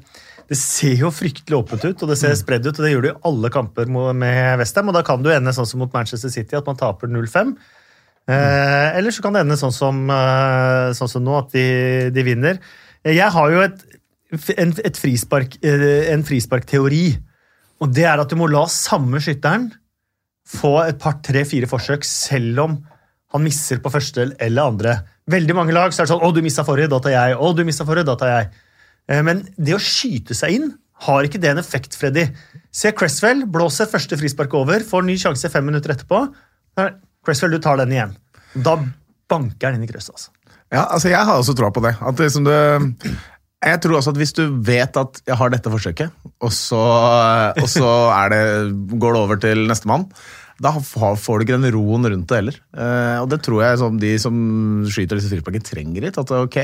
det ser jo fryktelig åpent ut, og det ser spredd ut. og Det gjør det i alle kamper med Westham. Da kan det jo ende sånn som mot Manchester City, at man taper 0-5. Eh, eller så kan det ende sånn som, eh, sånn som nå, at de, de vinner. Jeg har jo et, en, et frispark, eh, en frisparkteori. Og det er at du må la samme skytteren få et par, tre, fire forsøk, selv om han misser på første eller andre. Veldig mange lag så er det sånn 'Å, du missa forrige, da tar jeg'. Å, du misset forrige, da tar jeg. Eh, Men det å skyte seg inn, har ikke det en effekt, Freddy? Se Cresswell blåse første frispark over, får ny sjanse fem minutter etterpå. Cresswell, du tar den igjen. Da banker han inn i krysset. altså. Ja, altså Jeg har også troa på det. At liksom som det jeg tror også at Hvis du vet at jeg har dette forsøket, og så, og så det, går det over til nestemann, da får du ikke den roen rundt det heller. Eh, og det tror jeg som de som skyter disse frisparkene, trenger litt. At ok,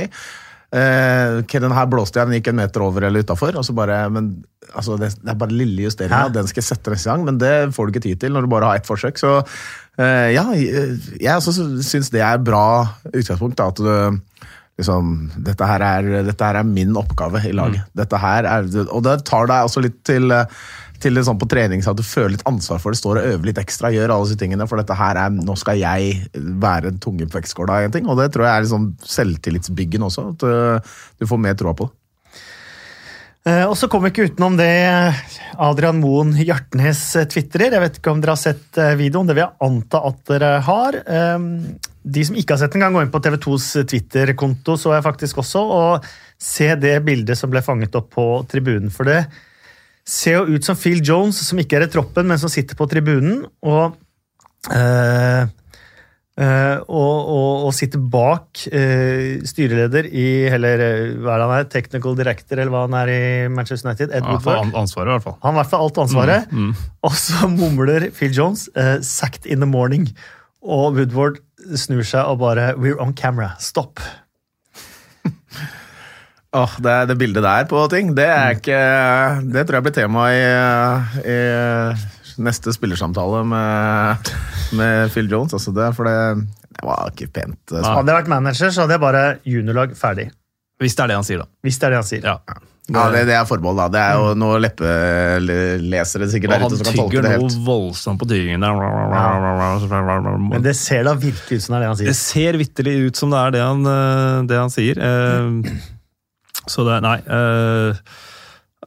eh, den her blåste jeg, den gikk en meter over eller utafor. Men altså, det, det er bare lille justeringa. Den skal jeg sette neste gang, men det får du ikke tid til når du bare har ett forsøk. Så eh, ja, jeg også syns det er bra utgangspunkt. Da, at du liksom, dette, her er, dette her er min oppgave i laget. Dette her er, og det tar deg også litt til, eh, til det sånn på trening så at du føler litt ansvar for det. Står og øver litt ekstra, gjør alle disse tingene. For dette her er, nå skal jeg være tungen på vektskåla. en ting, Og det tror jeg er litt sånn selvtillitsbyggende også. At eh, du får mer troa på det. Eh, Og så kom vi ikke utenom det Adrian Moen Hjartnes eh, tvitrer. Jeg vet ikke om dere har sett eh, videoen, det vil jeg anta at dere har. De som ikke har sett den, kan gå inn på TV2s Twitter-konto, så jeg faktisk også, og se det bildet som ble fanget opp på tribunen. For det ser jo ut som Phil Jones, som ikke er i troppen, men som sitter på tribunen. og eh, Eh, og, og, sitter bak eh, styreleder i eller hva er det han er, technical director, eller hva han er i Manchester United. Ed Ja, Woodward. an- ansvaret, i hvert fall. Han har i hvert fall alt ansvaret. Mm, Og så mumler Phil Jones uh, 'sacked in the morning'. Og Woodward snur seg og bare 'we're on camera'. Stopp. Åh, det, det bildet der på ting, det er ikke Det tror jeg blir tema i, i neste spillersamtale med, med Phil Jones. Altså det, for det, det var ikke pent. Så. Hadde jeg vært manager, så hadde jeg bare juniorlag ferdig. Hvis det er det han sier, da. Hvis det er det han sier. Ja. Ja, det, det er forbehold, da. Det er jo noen leppelesere sikkert der han ute som kan tolke tygger noe voldsomt på tyggingen Men det ser da virkelig ut som det er det han sier. Det ser vitterlig ut som det er det han, eh, det han sier. Eh, Så det Nei. Uh,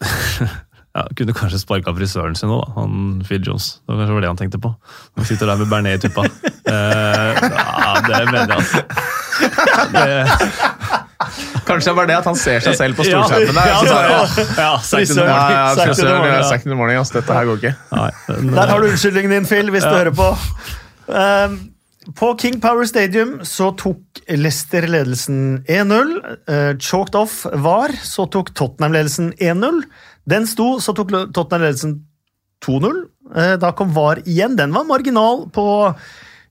Ja, kunne kanskje sparka frisøren sin nå, da. Han Phil Jones. Det var kanskje det han tenkte på. Han sitter der med bearnés i tuppa. Eh, ja, det mener jeg, altså. Det, Kanskje det var det at han ser seg selv på storskjermen der. Ja, så ja, ja. «Åh, ja, sagt Ja, frisøren ja. second morning, ass. Dette her går ikke. Nei, men, Der har du unnskyldningen din, Phil, hvis du hører på. Um, på King Power Stadium så tok Leicester ledelsen 1-0. Uh, chalked off var, så tok Tottenham ledelsen 1-0. Den sto, så tok Tottenham ledelsen 2-0. Uh, da kom VAR igjen. Den var marginal på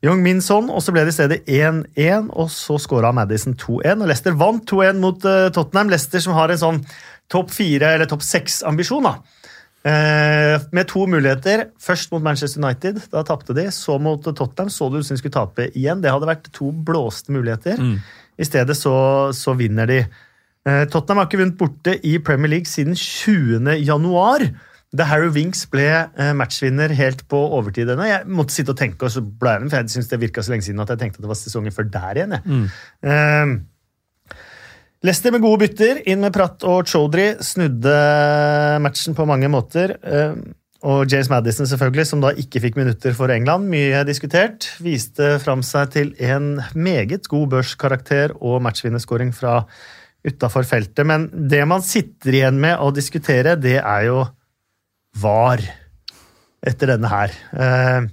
Young Min Son, og så ble det i stedet 1-1, og så skåra Madison 2-1. Og Leicester vant 2-1 mot uh, Tottenham. Leicester som har en sånn topp fire eller topp seks-ambisjon. da. Eh, med to muligheter. Først mot Manchester United, da tapte de. Så mot Tottenham, så du ut som de skulle tape igjen. Det hadde vært to blåste muligheter. I stedet så, så vinner de. Eh, Tottenham har ikke vunnet borte i Premier League siden 20. januar. Da Harry Winks ble eh, matchvinner helt på overtid. ennå. Jeg måtte sitte og tenke, og så ble jeg den, for jeg syntes det virka så lenge siden at jeg tenkte at det var sesongen før der igjen. jeg. Eh, Leicester med gode bytter, inn med Pratt og Chaudhry, snudde matchen på mange måter. Eh, Og James Madison, selvfølgelig, som da ikke fikk minutter for England, mye diskutert, viste fram seg til en meget god børskarakter og matchvinnerskåring fra utafor feltet. Men det man sitter igjen med å diskutere, det er jo VAR etter denne her. Eh,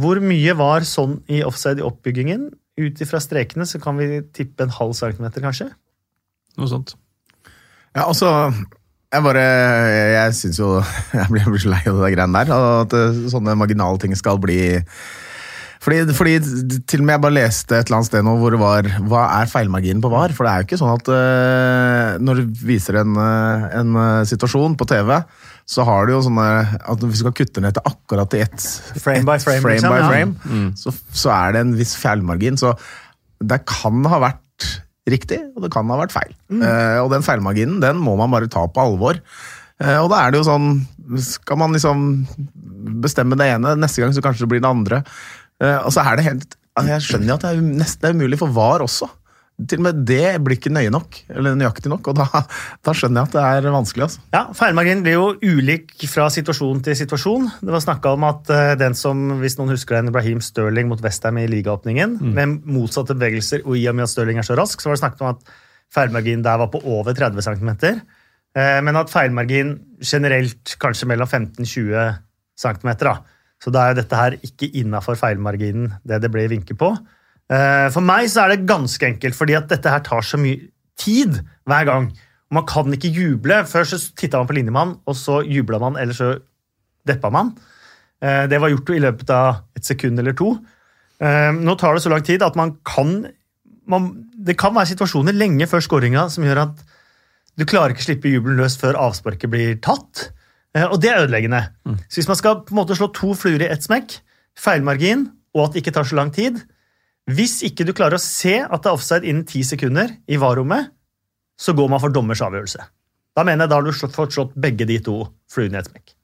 Hvor mye var sånn i offside i oppbyggingen? Ut ifra strekene så kan vi tippe en halv centimeter, kanskje. Noe sånt. Ja, altså jeg bare Jeg syns jo Jeg blir, jeg blir så lei av det greiene der. At eh, sånne marginale ting skal bli Fordi, fordi til og med jeg bare leste et eller annet sted nå hvor det var Hva er feilmarginen på VAR? For det er jo ikke sånn at uh, når du viser en, eh, en situasjon på TV, så har du jo sånne at hvis du skal kutte ned til akkurat til ett Frame by frame, frame, liksom, by ja. frame så, så er det en viss feilmargin. Så det kan ha vært riktig, og det kan ha vært feil. Mm. Eh, og den feilmarginen den må man bare ta på alvor. Eh, og da er det jo sånn Skal man liksom bestemme det ene, neste gang så kanskje det blir det andre. Eh, og så er det helt altså, Jeg skjønner jo at det er nesten umulig for VAR også. Til og med det blir ikke nøye nok, eller nøyaktig nok, og da, da skjønner jeg at det er vanskelig. altså. Ja, Feilmargin blir jo ulik fra situasjon til situasjon. Det var snakka om at eh, den som, hvis noen husker den, Ibrahim Stirling mot Westham i ligaåpningen, med motsatte bevegelser, og i og med at Stirling er så rask, så var det snakket om at feilmargin der var på over 30 cm. Men at feilmargin generelt kanskje mellom 15-20 cm. Da. Så da er jo dette her ikke innafor feilmarginen, det det ble vinket på. Eh, For meg så er det ganske enkelt, fordi at dette her tar så mye tid hver gang. Man kan ikke juble. Før så titta man på linjemann, og så jubla man, eller så deppa man. Eh, Det var gjort i løpet av et sekund eller to. Eh, Nå tar det så lang tid at man kan man, Det kan være situasjoner lenge før skåringa som gjør at du klarer ikke å slippe jubelen løs før avsparket blir tatt. Og det er ødeleggende. Så hvis man skal på en måte slå to fluer i ett smekk, feilmargin og at det ikke tar så lang tid Hvis ikke du klarer å se at det er offside innen ti sekunder i VAR-rommet, så går man for dommers avgjørelse. Da mener jeg da har du slått, fått slått begge de to fluene i et smekk.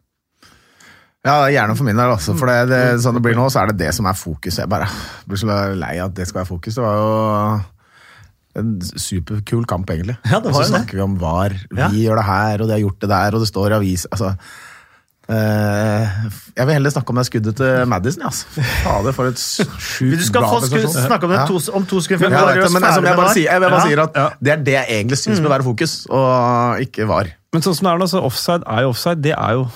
Ja, gjerne for min del. Altså. For det, det, sånn det blir nå, så er det det som er fokuset. Jeg bare blir så lei av at det skal være fokus. Det var jo en superkul kamp, egentlig. Ja, det var og så snakker det. vi om VAR. Vi Ja. gjør det her, og de har gjort det der, og det står i avis altså, Jeg vil heller snakke om det skuddet til Madison. ja, Altså. Fader, for et sjukt Du skal bra få sku, prestasjon. snakke om det to, om to sekunder. Ja, jeg men altså, jeg bare sier, jeg bare Ja. sier at Ja. det er det jeg egentlig syns bør være fokus, og ikke VAR. Men sånn som det er nå, så offside er jo offside. Det er jo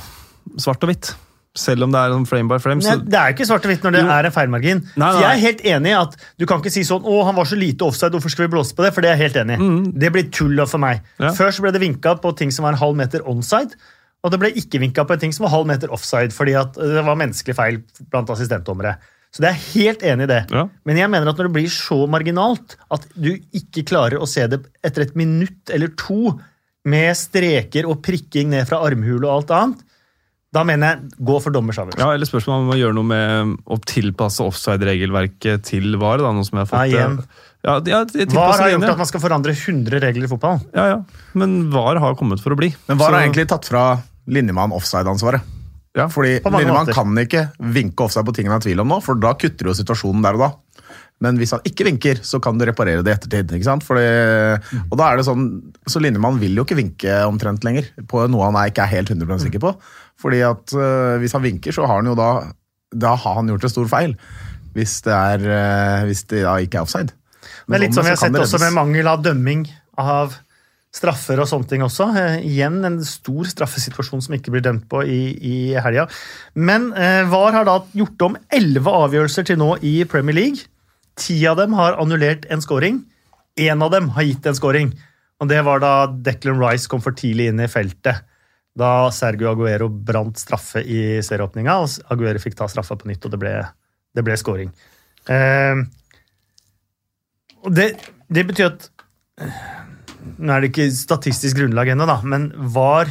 svart og hvitt. Selv om det er frame by frame. Nei, det er jo ikke svart og hvitt når det Jo. er en feilmargin. Nei, nei. Jeg er helt enig i at du kan ikke si sånn 'Å, han var så lite offside, hvorfor skal vi blåse på det?' For det er jeg helt enig i. Det blir tull for meg. Ja. Før så ble det vinka på ting som var en halv meter onside, og det ble ikke vinka på en ting som var halv meter offside, fordi at det var menneskelig feil blant assistentdommere. Så det er helt enig i det. Ja. Men jeg mener at når det blir så marginalt at du ikke klarer å se det etter et minutt eller to med streker og prikking ned fra armhule og alt annet, da mener jeg gå for dommers avgjørelse. ja, eller spørsmålet om å gjøre noe med å tilpasse offside-regelverket til VAR. Da, noe som jeg har fått, Ja, igjen. Ja, ja, VAR har gjort at man skal forandre 100 regler i fotball? Ja, ja. Men VAR har kommet for å bli. Men VAR Så- har egentlig tatt fra linjemann offside-ansvaret. ja. Fordi linjemann måter. kan ikke vinke offside på ting han har tvil om nå, for da kutter jo situasjonen der og da. Men hvis han ikke vinker, så kan du reparere det i ettertid. ikke sant? Fordi, og da er det sånn, Så Lindemann vil jo ikke vinke omtrent lenger på noe han er, ikke er helt 100 sikker på. Fordi at uh, Hvis han vinker, så har han jo da Da har han gjort en stor feil. Hvis det, er, uh, hvis det da ikke er offside. Men er litt som sånn, vi har sett også med mangel av dømming av straffer og sånne ting også. Eh, igjen en stor straffesituasjon som ikke blir dømt på i, i helga. Men eh, VAR har da gjort om elleve avgjørelser til nå i Premier League. Ti av dem har annullert en scoring. Én av dem har gitt en scoring. Og det var da Declan Rice kom for tidlig inn i feltet. Da Sergio Aguero brant straffe i serieåpninga, og Aguero fikk ta straffa på nytt, og det ble, det ble scoring. Eh, det, det betyr at Nå er det ikke statistisk grunnlag ennå, da, men VAR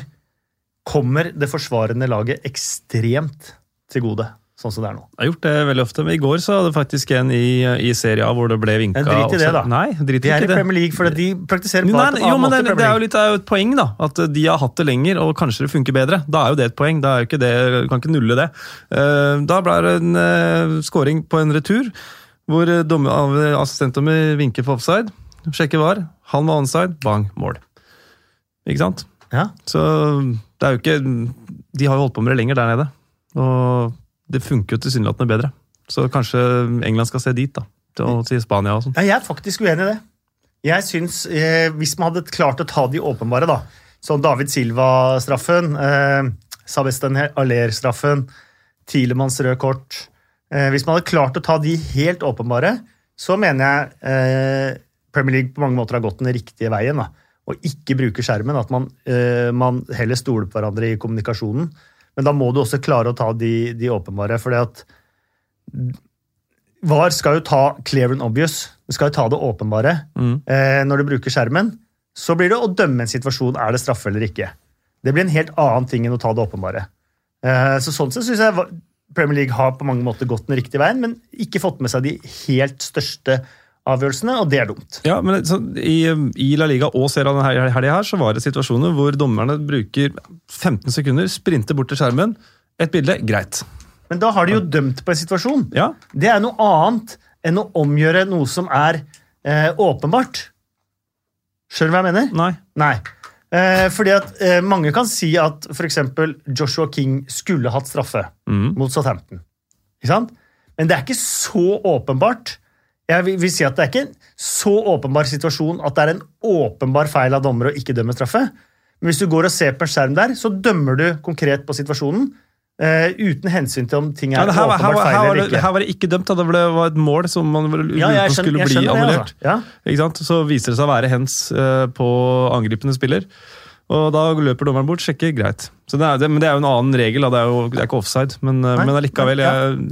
kommer det forsvarende laget ekstremt til gode, sånn som det er nå. Jeg har gjort det veldig ofte, men i går så hadde faktisk en i, i Serie A hvor det ble vinka Men drit i det, da. Nei, drit De er i. Premier League for de praktiserer Nei, en jo, men det, det er jo litt er jo et poeng, da. At de har hatt det lenger, og kanskje det funker bedre. Da er jo det et poeng. Da er jo ikke det, kan ikke nulle det. Eh, Da ble det en uh, scoring på en retur, hvor eh, dommer, assistentdommer vinker for offside. Sjekker var. Han var onside. Bang, mål. Ikke sant? Ja. Så det er jo ikke De har jo holdt på med det lenger der nede. Og det funker jo tilsynelatende bedre. Så kanskje England skal se dit, da. Til, til Spania og sånn. Ja, jeg er faktisk uenig i det. Jeg synes, eh, Hvis man hadde klart å ta de åpenbare, da, som David Silva-straffen, eh, Sabesten Aller-straffen, Tilemanns rød kort eh, Hvis man hadde klart å ta de helt åpenbare, så mener jeg eh, Premier League på mange måter har gått den riktige veien. da, Og ikke bruke skjermen. At man, uh, man heller stoler på hverandre i kommunikasjonen. Men da må du også klare å ta de, de åpenbare. fordi at VAR skal jo ta clear and obvious. Du skal jo ta det åpenbare. Eh, når du bruker skjermen, så blir det å dømme en situasjon er det straffe eller ikke. Det blir en helt annen ting enn å ta det åpenbare. Uh, så Sånn sett syns jeg Premier League har på mange måter gått den riktige veien, men ikke fått med seg de helt største avgjørelsene, og det er dumt. Ja, men så, i, I La Liga og Serie denne helga her, så var det situasjoner hvor dommerne bruker 15 sekunder, sprinter bort til skjermen. Et bilde, greit. Men da har de jo dømt på en situasjon. Ja, Det er noe annet enn å omgjøre noe som er eh, åpenbart. Skjønner du hva jeg mener? nei. Nei. Eh, fordi at eh, Mange kan si at f.eks. Joshua King skulle hatt straffe Mm. mot Southampton. Ikke sant? Men det er ikke så åpenbart. Jeg vil, vil si at Det er ikke en så åpenbar situasjon at det er en åpenbar feil av dommer å ikke dømme straffe. Men hvis du går og ser på en skjerm der, så dømmer du konkret på situasjonen. Uh, uten hensyn til om ting er ja, her, åpenbart her, åpenbart feil eller ikke. her var det ikke dømt. Da. Det var- var et mål som man Ja, skjønner, skulle jeg bli annullert. Altså. Ja. Så viser det seg å være hens uh, på angripende spiller. Og da løper dommeren bort, sjekker, greit. Så det er, det, men det er jo en annen regel, det er jo det er ikke offside. Men, eh, Nei, men allikevel, ja.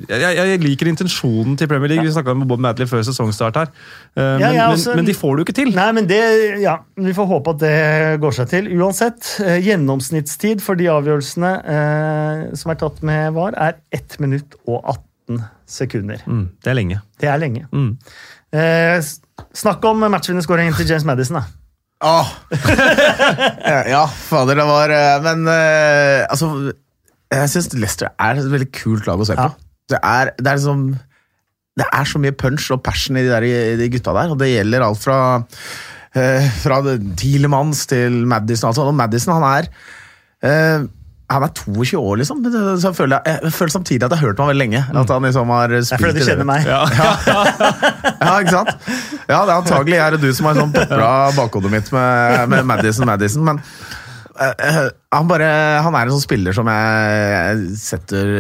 jeg, jeg, jeg liker intensjonen til Premier League. Vi snakka med Bob Madley før sesongstart her. Eh, Ja, men, jeg er men, men de får det jo ikke til. Nei, men det, ja, Vi får håpe at det går seg til. Uansett, eh, gjennomsnittstid for de avgjørelsene eh, som er tatt med VAR, er 1 minutt og 18 sekunder. Mm, det er lenge. Det er lenge. Mm. Eh, snakk om matchvinnerskåringen til James Madison. da. Åh. ja, ja, fader, det var eh, Men eh, altså Jeg syns Leicester er et veldig kult lag å se på. Ja. Det, er, det, er liksom, det er så mye punch og passion i de, der, i de gutta der, og det gjelder alt fra eh, Fra Tielemanns til Madison. Altså, og Madison, han er eh, han er 22 år, liksom. Så jeg, føler, jeg, jeg føler samtidig at jeg har hørt ham veldig lenge. At han liksom har Det er spilt fordi du kjenner meg. Ja, ikke sant? Ja, det er antagelig er og du som har sånn popla bakhodet mitt med, med Madison Madison, men eh, han, bare, han er en sånn spiller som jeg setter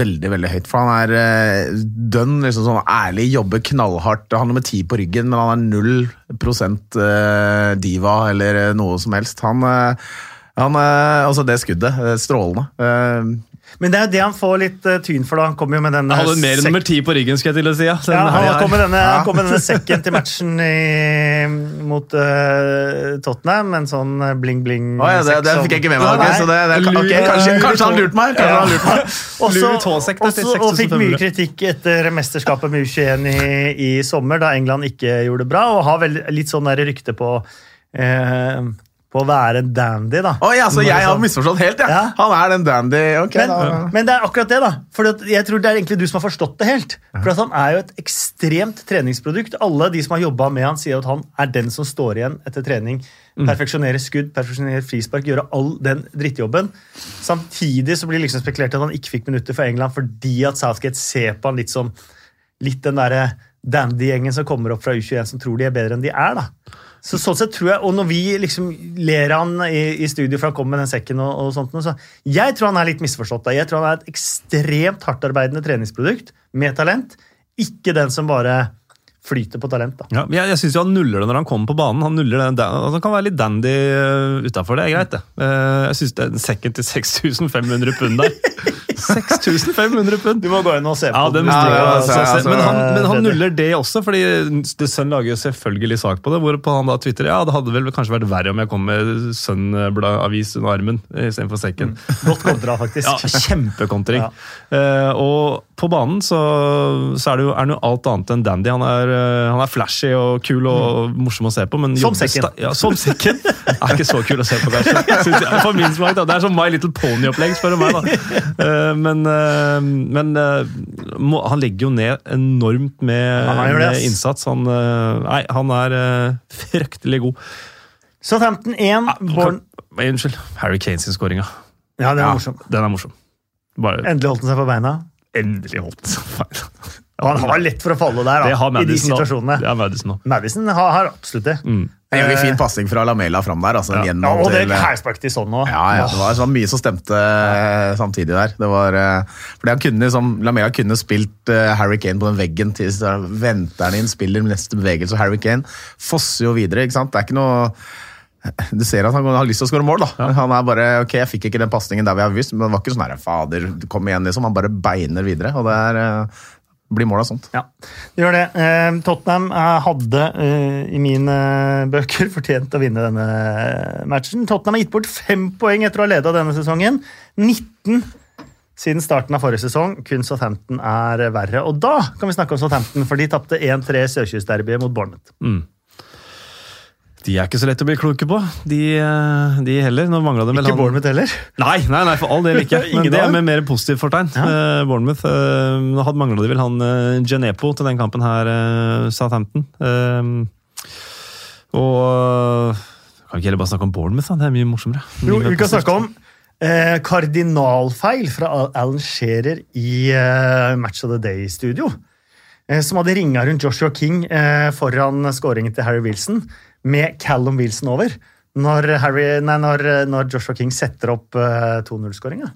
veldig veldig høyt. For han er uh, dønn, liksom sånn ærlig, jobber knallhardt. Han har nummer ti på ryggen, men han er null prosent uh, diva eller noe som helst. Han, eh, han eh, Altså, det skuddet. eh, Strålende. Eh, Men det er jo det han får litt tyn for. da. Han kom jo med denne Han hadde mer enn nummer ti på ryggen, skal jeg til å si. Ja, ja, han kom med denne, Ja. han kom med denne sekken til matchen i, mot uh, Tottenham. En sånn bling-bling. Oh, ja, det, det fikk jeg ikke med meg. Okay, så det, det, okay, kanskje, kanskje han lurte meg. Kanskje han lurt meg. Også, også, og fikk mye kritikk etter mesterskapet med U21 i, i sommer, da England ikke gjorde det bra, og har vel litt sånn der rykte på eh, på å være en dandy, da. Oh, ja, så jeg har misforstått helt, ja. Ja. Han er den dandy. ok Men, men det er akkurat det, da. For jeg tror det er egentlig du som har forstått det helt. For han er jo et ekstremt treningsprodukt. Alle de som har jobba med han, sier at han er den som står igjen etter trening. Perfeksjonere skudd, perfeksjonere frispark, gjøre all den drittjobben. Samtidig så blir det liksom spekulert at han ikke fikk minutter for England fordi at Southgate ser på han litt som litt den derre dandy-gjengen som kommer opp fra U21 som tror de er bedre enn de er. da. Så sånn sett tror jeg, Og når vi liksom ler han i, i studio for han kommer med den sekken, og, og sånt, så jeg tror han er litt misforstått. da. Jeg tror han er et ekstremt hardtarbeidende treningsprodukt med talent. Ikke den som bare flyter på talent. da. Ja, jeg jeg syns han nuller det når han kommer på banen. Han nuller det, altså, han kan være litt dandy uh, utafor, det er greit, det. Eh, jeg syns det er en sekken til 6500 pund der. 6500 pund! Du må gå inn og se på Ja, den Ja, Ja, stiger, altså, altså, men, han, men han nuller det også, fordi The Sun lager jo selvfølgelig sak på det. Hvorpå han da twitterer ja, det hadde vel kanskje vært verre om jeg kom med Sun-avis under armen istedenfor sekken. Godt kontra, faktisk. Ja, Kjempekontring. Ja. Eh, og på banen så, så er, det jo, er det jo alt annet enn dandy. Han er, eh, han er flashy og kul og morsom å se på. Men Som sekken. Ja, som sekken. Er ikke så kul å se på, kanskje. Jeg, for min smak, da. Det er som My Little Pony-opplegg, spør du meg. da. Eh, men eh, men eh, må, han legger jo ned enormt med, Ja, han det, med innsats. Han, eh, nei, han er eh, fryktelig god. Southampton 1, Born... Kan- Unnskyld. Harry Kane sin skåring, ja. Den er Ja. morsomt. Den er morsom. Bare Endelig holdt han seg på beina. endelig holdt feil. Og han har lett for å falle der, da, i de situasjonene. Det har Madison også. Madison har, har absolutt det. Mm. En jævlig fin passing fra Lamela fram der. Altså, Ja. Ja, og det til, hælsparket til sånn òg. ja, ja, det var sånn mye som stemte eh, samtidig der. Det var, eh, fordi han kunne liksom, Lamela kunne spilt eh, Harry Kane på den veggen til så venter han inn, spiller neste bevegelse, og Harry Kane fosser jo videre. ikke sant? Det er ikke noe Du ser at han har lyst til å skåre mål. da. Han er bare, ok, Jeg fikk ikke den pasningen der vi har visst, men det var ikke sånn her, fader, kom igjen, liksom. Han bare beiner videre. og det er... blir målet sånt. Ja, det gjør det. Eh, Tottenham eh, hadde eh, i mine bøker fortjent å vinne denne matchen. Tottenham har gitt bort fem poeng etter å ha leda denne sesongen. 19 siden starten av forrige sesong. Kun Southampton er verre. Og da kan vi snakke om Southampton, for de tapte 1-3 Sørkystderbyet mot Bournemouth. De er ikke så lett å bli kloke på, de, eh, de heller. Nå mangla det vel Ikke han- Bournemouth heller. Nei, nei, nei, for all del ikke. Men det er med mer positivt fortegn. Ja. Uh, Bournemouth uh, hadde mangla de vel han uh, Genepo til den kampen her, uh, Southampton. Uh, og uh, Kan vi ikke heller bare snakke om Bournemouth? da? Det er mye morsommere. Jo, vi kan snakke om eh, kardinalfeil fra Alan Shearer i eh, Match of the Day-studio. Eh, som hadde ringa rundt Joshua King eh, foran skåringen til Harry Wilson, med Callum Wilson over. Når, Harry, nei, når, når Joshua King setter opp uh, 2-0-skåringa.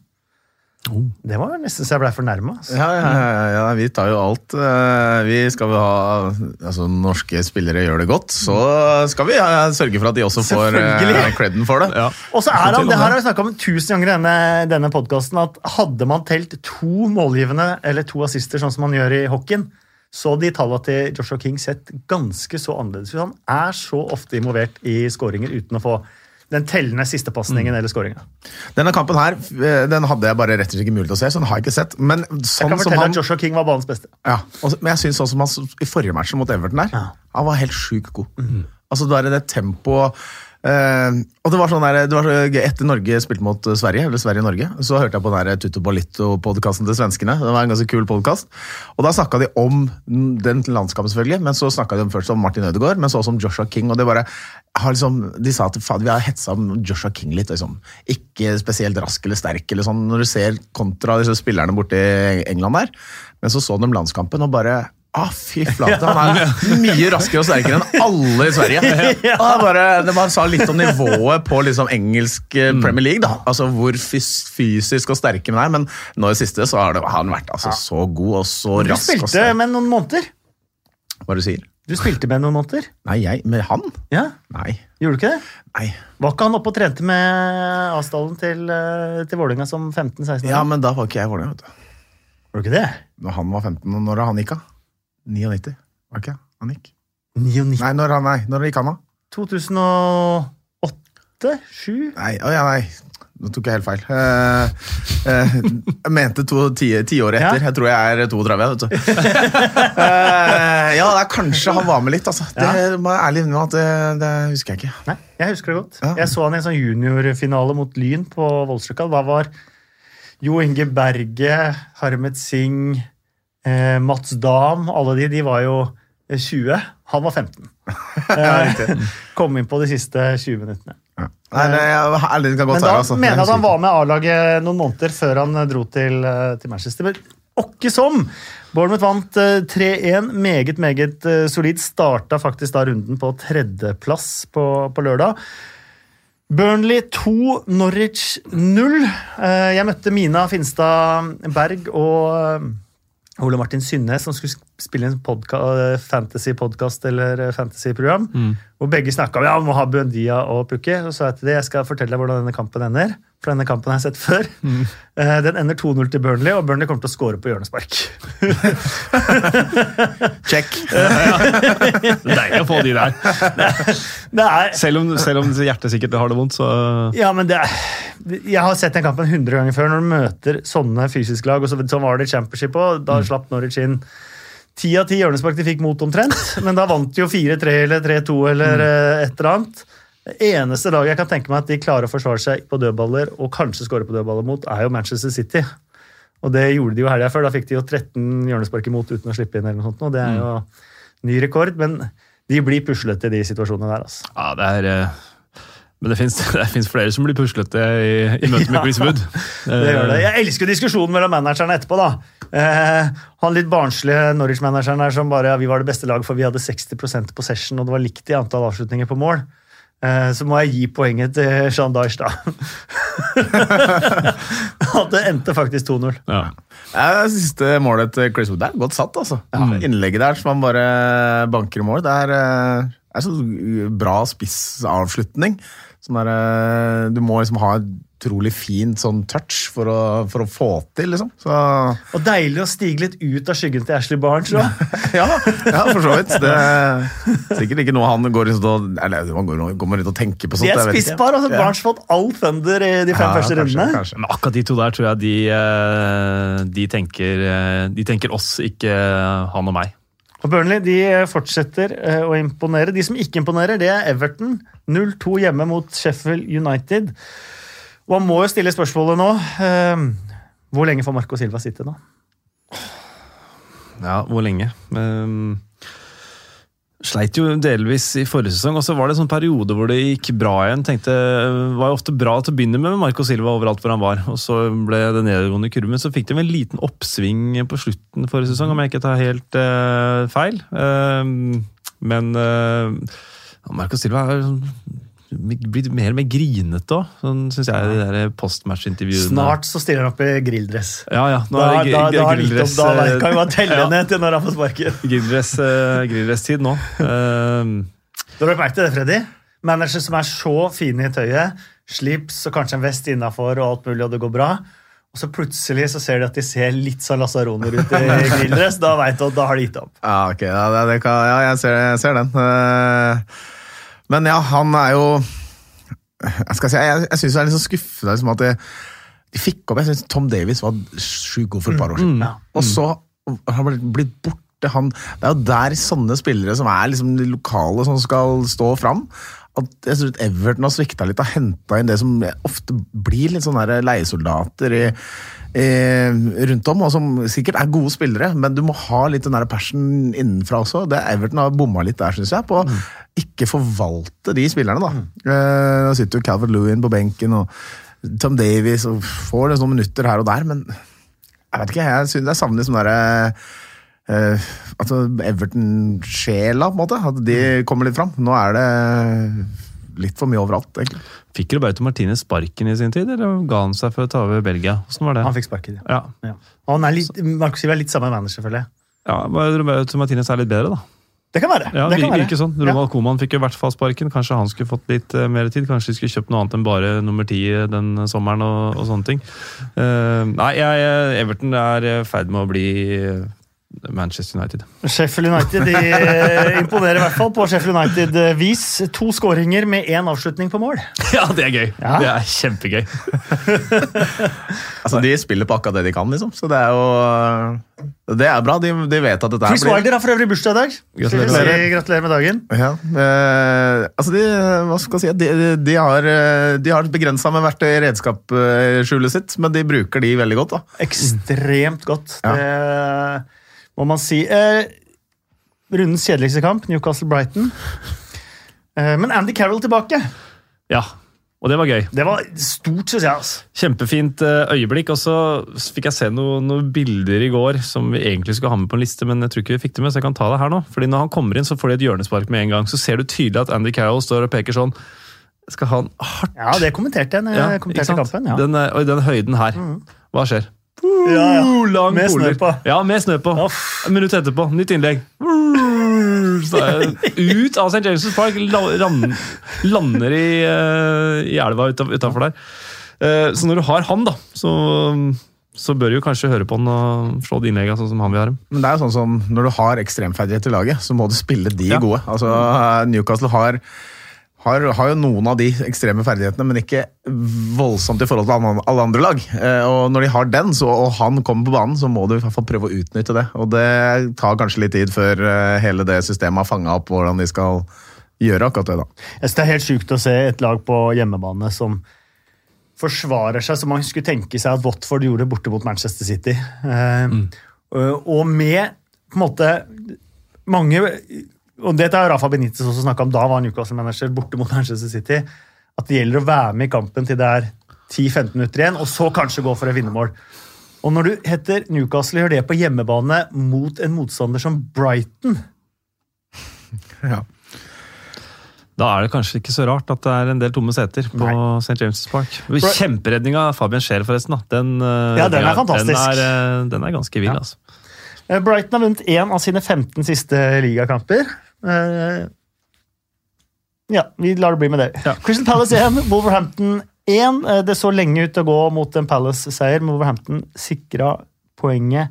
Oh. Det var nesten så jeg blei fornærma. Altså. Ja, ja, ja, ja, vi tar jo alt. Eh, Vi skal vi ha altså Norske spillere gjør det godt, så skal vi ja, sørge for at de også får creden for det. Ja. Og så er han, det her det. har vi snakka om tusen ganger i denne, denne podkasten, at hadde man telt to målgivende eller to assister, sånn som man gjør i hockeyen, så de tallene til Joshua King sett ganske så annerledes ut. Han er så ofte involvert i skåringer uten å få den tellende siste pasningen eller skåringa. Denne kampen her eh, den hadde jeg bare rett og slett ikke mulighet til å se, så den har jeg ikke sett. Men Jeg sånn kan som fortelle han at Joshua King var banens beste. Ja, og, men jeg synes sånn som han i forrige matchen mot Everton der, Ja. han var helt sjukt god. Altså bare det tempoet eh, Og det var sånn der, det var så gøy. Etter Norge spilte mot eh, Sverige, eller Sverige-Norge, så hørte jeg på den Tutto Balito-podkasten til svenskene. Det var en ganske kul podkast. Og da snakka de om den landskampen, selvfølgelig, men så snakka de først om Martin Ødegaard, men så også om Joshua King. og det bare liksom, De sa at vi har hetsa om Joshua King litt. Liksom. Ikke spesielt rask eller sterk, eller sånn, når du ser kontra disse spillerne borte i England der. Men så så de landskampen og bare Ah, fy flate, Han er mye raskere og sterkere enn alle i Sverige. Og bare, det bare sa litt om nivået på liksom engelsk eh, Premier League. da. Altså Hvor fysisk og sterke man er. Men nå i det siste så har, det, har han vært altså, så god og så rask. Du spilte sterk. med noen måneder. Hva du sier? Du spilte med noen måneder. Nei, jeg? Med han? Ja, Nei. Gjorde du ikke det? Nei. Var ikke han oppe og trente med avstallen til, eh, til Vålerenga som 15-16 år? Ja, men da var ikke jeg Vålerenga. vet du. Var du ikke det? Når han var 15, og når han gikk av? 99, var ikke? Han gikk? 99 Nei, når, han, nei, når gikk han da? 2008? 7? Nei, å ja, nei. Nå tok jeg helt feil. Eh, eh, jeg mente to, ti, ti år etter. Ja. Jeg tror jeg er 32. Vet du. Eh, ja, det er kanskje han var med litt. Altså. Det må jeg ærlig innrømme at det, det husker jeg ikke. Nei, jeg husker det godt. Ja. Jeg så han i en sånn juniorfinale mot Lyn på Voldsløkka. Da var Jo Inge Berge, Harmet Singh, eh, Mats Dam Alle de, de var jo eh, 20. Han var 15. Eh, kom inn på de siste 20 minuttene. Ja. Nei, det det kan godt Men da være. Altså. mener jeg at han var med A-laget noen måneder før han eh, dro til, eh, til Manchester. Men åkke som! Bournemouth vant eh, 3-1. Meget, meget eh, solid. Starta faktisk da runden på tredjeplass på, på lørdag. Burnley 2, Norwich 0. Eh, Jeg møtte Mina Finstad Berg og eh, Ole Martin Synnes, som skulle spille en podka fantasy-podkast eller eh, fantasy-program. Og begge snakka om ja, vi må ha Buendia og Pukki. Og så sa jeg til dem jeg skal fortelle deg hvordan denne kampen ender. For denne kampen jeg har jeg sett før. Mm. Den ender 2-0 til Burnley, og Burnley kommer til å score på hjørnespark. Check. Deilig å få de der. Det er, Selv om, selv om hjertet sikkert har det vondt, så ja, men det er, Jeg har sett den kampen 100 ganger før. Når du møter sånne fysiske lag, og så, sånn var det i championship òg. Da slapp Norwich inn ti av ti hjørnespark de fikk mot omtrent. Men da vant de jo 4-3 eller 3-2 eller eh, et eller annet. Det eneste laget jeg kan tenke meg at de klarer å forsvare seg på dødballer, og kanskje skåre på dødballer mot, er jo Manchester City. Og det gjorde de jo helga før. Da fikk de jo 13 hjørnespark imot uten å slippe inn. eller noe sånt. Og det er jo ny rekord, men de blir puslete i de situasjonene der. altså. Ja, det er eh, Men det fins, finnes flere som blir puslete i, i møte med. Chris Wood. Det gjør det. Jeg elsker jo diskusjonen mellom managerne etterpå. da. Eh, han litt barnslige Norwich-manageren der som bare ja, vi var det beste laget for vi hadde 60% possession, og det var likt i antall avslutninger på mål. Eh, så må jeg gi poenget til Jean Dyche, da. At det endte faktisk 2-0. Ja. Ja, det siste målet til Chris Wood er godt satt. altså. Innlegget der som han bare banker i mål, det er, eh, er så bra spissavslutning. Sånn der, eh, du må liksom ha et utrolig fint sånn touch for å, for å få til, liksom. Så Og deilig å stige litt ut av skyggen til Ashley Barnes òg. ja, ja, for så vidt. Det er sikkert ikke noe han går rundt og Eller man går, går rundt og tenker på sånt. De er spisspar. Altså, Ja. Barnes fått all thunder i de fem Ja, første kanskje, rundene. kanskje. Men akkurat de to der tror jeg de, eh, de, tenker, eh, de tenker oss, ikke han og meg. Og Burnley de fortsetter eh, å imponere. De som ikke imponerer, det er Everton. 0-2 hjemme mot Sheffield United. Og han må jo stille spørsmålet nå eh, Hvor lenge får Marco Silva sitte nå? Ja, hvor lenge? Um, sleit jo delvis i forrige sesong, og så var det en sånn periode hvor det gikk bra igjen. tenkte, Det var jo ofte bra til å begynne med med Marco Silva overalt hvor han var, og så ble det nedgående kurven. Så fikk de en liten oppsving på slutten forrige sesong, om jeg ikke tar helt uh, feil. Uh, men uh, Marco Silva er sånn- blitt mer og mer grinete òg, sånn, syns jeg, de der postmatch-intervjuene. Snart så stiller han opp i grilldress. Ja, ja. Nå Da, er det da, opp, grilldress, da da kan vi bare telle ja. ned til når han får sparken. Grilldress, eh, grilldress-tid nå. Uh, Du har lagt merke til det, Freddy? Manager som er så fine i tøyet, slips og kanskje en vest innafor, og alt mulig, og det går bra. Og så plutselig så ser de at de ser litt sånn lasaroner ut i grilldress. Da veit du at da har de gitt opp. Ja, ok, ja, kan, ja jeg, ser, jeg ser den. Eh, Men ja, han er jo Jeg skal si, jeg, jeg syns det er litt så skuffende liksom, at de, de fikk opp Jeg synes Tom Davies var sjukt god for et par år siden. Ja. Og så har han blitt, borte. Han, det er jo der sånne spillere som er liksom de lokale, som skal stå fram. At jeg synes Everton har svikta litt og henta inn det som ofte blir litt sånne leiesoldater i, i, rundt om, og som sikkert er gode spillere, men du må ha litt den der passion innenfra også. Det Everton har bomma litt der, syns jeg, på å ikke forvalte de spillerne. da. Eh, Nå sitter jo Calvert Lewin på benken, og Tom Davies og får noen minutter her og der, men jeg vet ikke, jeg synes jeg savner liksom derre Uh, altså Everton-sjela, på en måte. At de kommer litt fram. Nå er det litt for mye overalt, egentlig. fikk Roberto Martinez sparken i sin tid, eller ga han seg for å ta over Belgia? Hvordan var det? Han fikk sparken. Ja, Ja. Og han er litt, Marco Silva er litt samme manager, selvfølgelig. ja bare Roberto Martinez er litt bedre, da. Det kan være. Ja, det kan vir- være. virker sånn. Ronald Koman fikk jo i hvert fall sparken. Kanskje han skulle fått litt uh, mer tid. Kanskje de skulle kjøpt noe annet enn bare nummer ti den sommeren og, og sånne ting. Uh, nei, jeg, Everton er i ferd med å bli eh, Manchester United. Sheffield United de eh, imponerer i hvert fall på Sheffield United-vis. To skåringer med én avslutning på mål. Ja, det er gøy! Ja. Det er kjempegøy. Altså, De spiller på akkurat det de kan, liksom. Så det er jo Det er bra. De, de vet at dette blir... Chris Wilder har for øvrig bursdag i dag. Gratulerer. Si Gratulerer med dagen. Ja, eh, altså de, hva skal jeg si, de, de, de har, eh, de har begrensa med verktøy i redskapsskjulet sitt, men de bruker de veldig godt. da. Ekstremt godt. Ja. Det må man si. Eh, rundens kjedeligste kamp, Newcastle-Brighton. Eh, men Andy Carroll tilbake. Ja, og det var gøy. Det var stort, syns jeg. Altså. Kjempefint eh, øyeblikk. Og så fikk jeg se noen noe bilder i går som vi egentlig skulle ha med på en liste, men jeg tror ikke vi fikk det med, så jeg kan ta det her nå. Fordi når han kommer inn, så får de et hjørnespark med en gang. Så ser du tydelig at Andy Carroll står og peker sånn. Skal han hardt Ja, det kommenterte jeg når jeg Ja, kommenterte kampen. Ja. Den, eh, og i den høyden her. Hva skjer? Ja, ja. Lang Med snø på. Ja, med snø på. Oh. Et minutt etterpå, nytt innlegg. Så er ut av St. James' Park, ran- lander i, uh, i elva utafor der. Uh, Så når du har han, da, så, så bør du kanskje høre på han og slå de innleggene sånn som han vil ha dem. Men det er jo sånn som når du har ekstremferdighet i laget, så må du spille de Ja. gode. Altså, Newcastle har, har, har jo noen av de ekstreme ferdighetene, men ikke voldsomt i forhold til alle- andre lag. Eh, Og når de har den, så, og han kommer på banen, så må du i hvert fall prøve å utnytte det. Og det tar kanskje litt tid før eh, hele det systemet har fanga opp hvordan de skal gjøre akkurat det. da. Jeg synes Det er helt sjukt å se et lag på hjemmebane som forsvarer seg som man skulle tenke seg at Watford gjorde borte mot Manchester City. Mm. Og med på en måte mange og Dette har Rafa Benitez også snakka om, da var Newcastle-manager borte mot Manchester City. At det gjelder å være med i kampen til det er 10-15 minutter igjen, og så kanskje gå for et vinnermål. Og når du heter Newcastle gjør det på hjemmebane mot en motstander som Brighton Ja. Da er det kanskje ikke så rart at det er en del tomme seter på St. James' Park. Kjemperedninga Fabian Scheer, forresten. Den, eh, Ja, den er fantastisk. Den er, eh, den er ganske vill, Ja. altså. Eh, Brighton har vunnet én av sine 15 siste ligakamper. Eh, Ja, vi lar det bli med det. Ja. Crystal Palace 1, Wolverhampton 1. Eh, Det så lenge ut til å gå mot en Palace-seier, men Wolverhampton sikra poenget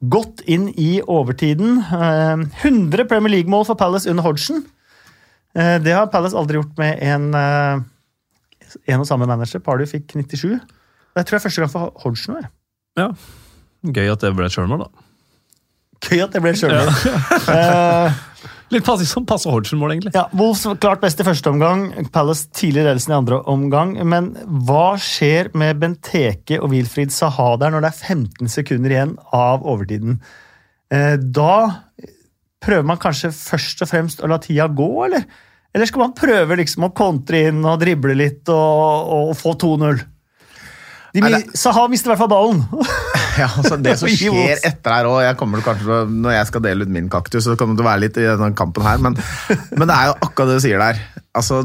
godt inn i overtiden. Eh, 100 Premier League-mål for Palace under Hodgson. Eh, Det har Palace aldri gjort med en, eh, en og samme manager. Pardew fikk 97. Det tror jeg er første gang for Hodgson. jeg. Ja. Gøy at det ble et sjølmål, da. Gøy at det ble sjølmål. Eh, Litt passe, sånn passe Hodgson-mål, egentlig. Ja, Wolves klart best i første omgang. Palace tidlig ledelsen i andre omgang. Men hva skjer med Benteke og Wilfried Saha der når det er 15 sekunder igjen av overtiden? Eh, Da prøver man kanskje først og fremst å la tida gå, eller? Eller skal man prøve liksom å kontre inn og drible litt og, og få 2-0? De, Nei, det... Saha mister i hvert fall ballen. Ja, altså Det som skjer etter her òg det Når jeg skal dele ut min kaktus, så kommer det til å være litt i denne kampen her, men, men det er jo akkurat det du sier der. Altså,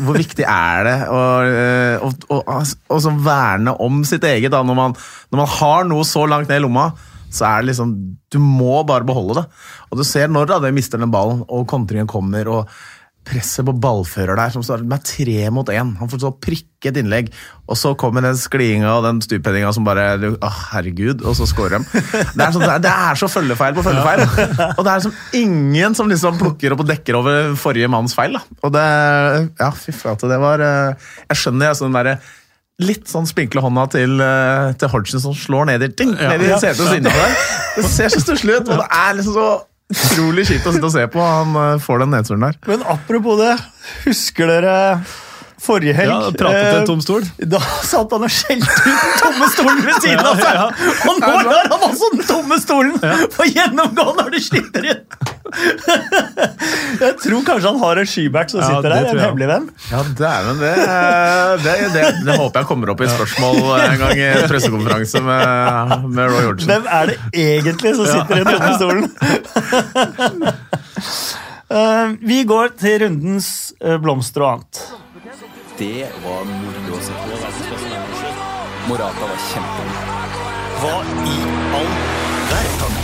Hvor viktig er det å, eh, å, å, å, å verne om sitt eget da, når man, når man har noe så langt ned i lomma? Så er det liksom Du må bare beholde det. Og du ser når da de mister den ballen, og kontringen kommer, og presset på ballfører der som startet med tre mot én. Han får så prikket innlegg, og så kommer den skliinga og den stuphendinga som bare Å, herregud, og så scorer de. Det er, sånn, det er- så følgefeil på følgefeil. Og det er som ingen som liksom plukker opp og dekker over forrige manns feil. Da. Og det Ja, fy flate, det var eh, Jeg skjønner altså den derre Litt sånn spinkle hånda til, eh, til Hodgson som slår ned i, ting, ned i setet ved siden av der. Det ser så stusslig ut, og det er liksom så utrolig kjipt å sitte og se på. Han eh, får den nedturen der. Men apropos det, husker dere forrige helg? Ja, pratet til Eh, en tom stol. Da satt han og skjelte ut den tomme stolen ved siden av seg! Og nå lar han altså den tomme stolen få gjennomgå når det slipper inn! Jeg tror kanskje han har en skybert som sitter der, en jeg. hemmelig venn. Ja, dæven, det, det, det, det håper jeg kommer opp i spørsmål en gang i pressekonferanse med, med Roy Hodgson. Hvem er det egentlig som sitter i den tomme stolen? Eh, Vi går til rundens eh, blomster og annet. Det var moro å se på. Morata var kjempegod. Hva i all verden?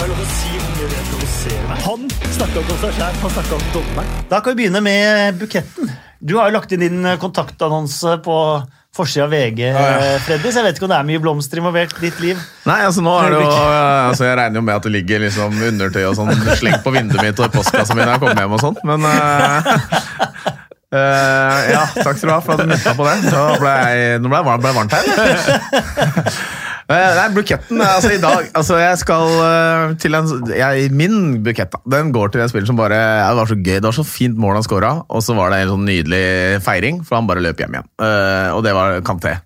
Er. Han snakka om seg sjæl, han snakka om dommeren. Da kan vi begynne med buketten. Du har jo lagt inn din kontaktannonse på forsida av VG, ja. Freddy, så jeg vet ikke om det er mye blomster involvert i ditt liv. Nei, altså nå er det jo altså Jeg regner jo med at det ligger liksom undertøy og sånn slengt på vinduet mitt og i postkassa mi når jeg kommer hjem og sånt, men eh, eh, Ja, takk skal du ha for at du minnet på det. Så ble jeg, nå ble jeg ble jeg varmt her. Eh, Nei, buketten altså i dag altså Jeg skal uh, til en jeg, Min bukett da, den går til en spiller som bare ja, Det var så gøy, det var så fint mål han scora, og så var det en sånn nydelig feiring, for han bare løp hjem igjen. Uh, og det var Kanté.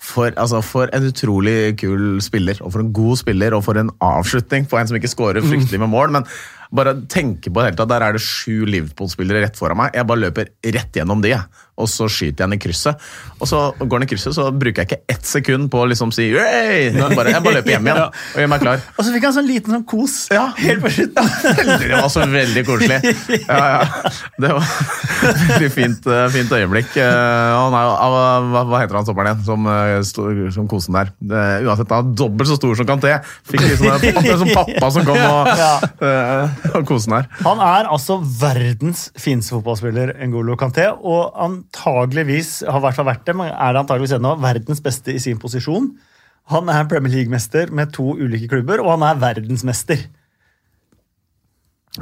For, altså, for en utrolig kul spiller, og for en god spiller, og for en avslutning på en som ikke scorer fryktelig med mål. men bare tenke på det hele tatt, Der er det sju Liverpool-spillere rett foran meg. Jeg bare løper rett gjennom de, jeg. Og så skyter jeg den i krysset. Og så går den i krysset, så bruker jeg ikke ett sekund på å liksom si Yay! jeg bare, jeg bare løper hjem igjen og gjør meg klar. Og så fikk han sånn liten sånn kos Ja. helt på slutten. Det var så veldig koselig. Ja, ja. Det var et veldig fint, eh, fint øyeblikk. Eh, Han er, hva, heter han stopperen igjen, som, eh, som kosen der? Det, uansett, han er dobbelt så stor som Kanté. Fikk liksom en, sånn pappa som kom og, Ja. eh, og kosen der. Han er altså verdens fineste fotballspiller, Ngolo Kanté, og antageligvis har hvert vært det, men er det antageligvis ennå verdens beste i sin posisjon. Han er Premier League-mester med to ulike klubber, og han er verdensmester.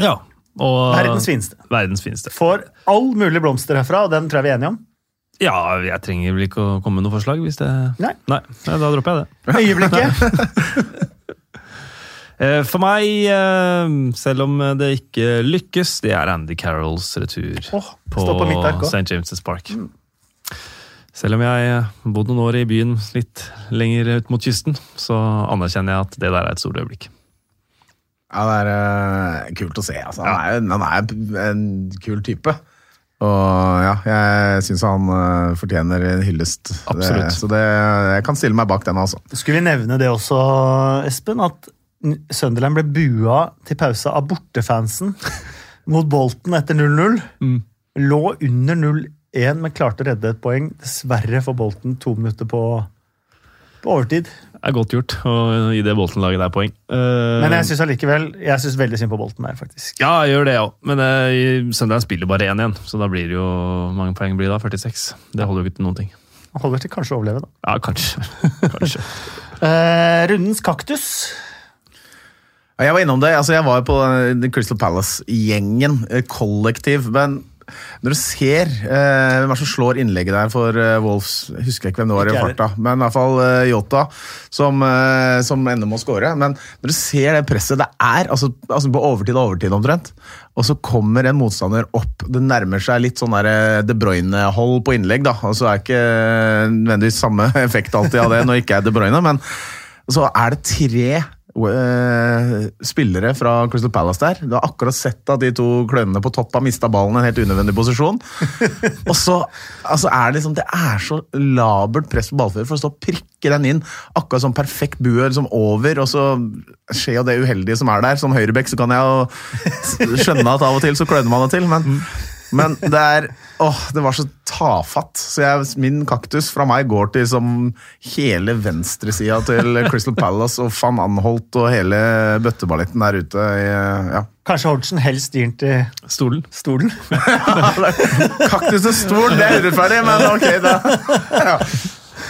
Ja. Og Verdens fineste. Verdens fineste. Får all mulig blomster herfra, og den tror jeg vi er enige om. Ja, jeg trenger vel ikke å komme med noe forslag hvis det Nei. Nei, da dropper jeg det. Øyeblikket. Eh, For meg, eh, selv om det ikke lykkes, det er Andy Carrolls retur oh, på på. St. James' Park. Selv om jeg har bodd noen år i byen litt lenger ut mot kysten, så anerkjenner jeg at det der er et stort øyeblikk. Ja, det er uh, kult å se. Altså. Han, er, han er en kul type. Og ja, jeg syns han uh, fortjener en hyllest. Absolutt. Det, så det, jeg kan stille meg bak den, altså. Skulle vi nevne det også, Espen, at Sunderland ble bua til pause av bortefansen mot Bolten etter 0-0. Mm. Lå under 0-1, men klarte å redde et poeng. Dessverre for Bolten to minutter på På overtid. Det er godt gjort å gi det Bolten-laget der poeng. Uh, Men jeg syns allikevel jeg synes veldig synd på Bolten der, faktisk. Ja, jeg gjør det òg. Men uh, Sunderland spiller bare 1 igjen, så da blir det jo mange poeng blir da? 46? Det holder jo ikke til noen ting. Holder til kanskje å overleve, da. Ja, kanskje. kanskje. uh, rundens kaktus. Ja, Jeg var innom det. altså Jeg var på eh, Crystal Palace-gjengen, eh, kollektiv. Men når du ser eh, hvem som slår innlegget der for eh, Wolves Jeg husker ikke hvem det var i farta, men i hvert fall eh, Yota, som, eh, som ender med å score. Men når du ser det presset det er, altså, altså på overtid og overtid omtrent, og så kommer en motstander opp, det nærmer seg litt sånn der eh, De Bruyne-hold på innlegg, da. Altså er ikke nødvendigvis samme effekt alltid av det når ikke er De Bruyne, men så er det tre spillere fra Crystal Palace der. Du har akkurat sett at de to klønene på topp har mista ballen i en helt unødvendig posisjon. og så altså er det liksom, det er så labert press på ballfører for å stå og prikke den inn. Akkurat som perfekt buer som over, og så skjer jo det uheldige som er der. Som høyrebekk så kan jeg jo skjønne at av og til så kløner man det til, men men det er Åh, det var så tafatt. Så jeg, min kaktus fra meg går til som hele venstresida til Crystal Palace og van Anholt og hele bøtteballetten der ute. i, Ja. Kanskje Hodgson helst gir den til Stolen. stolen. Kaktus og stol, det er urettferdig, men ok, da. Ja.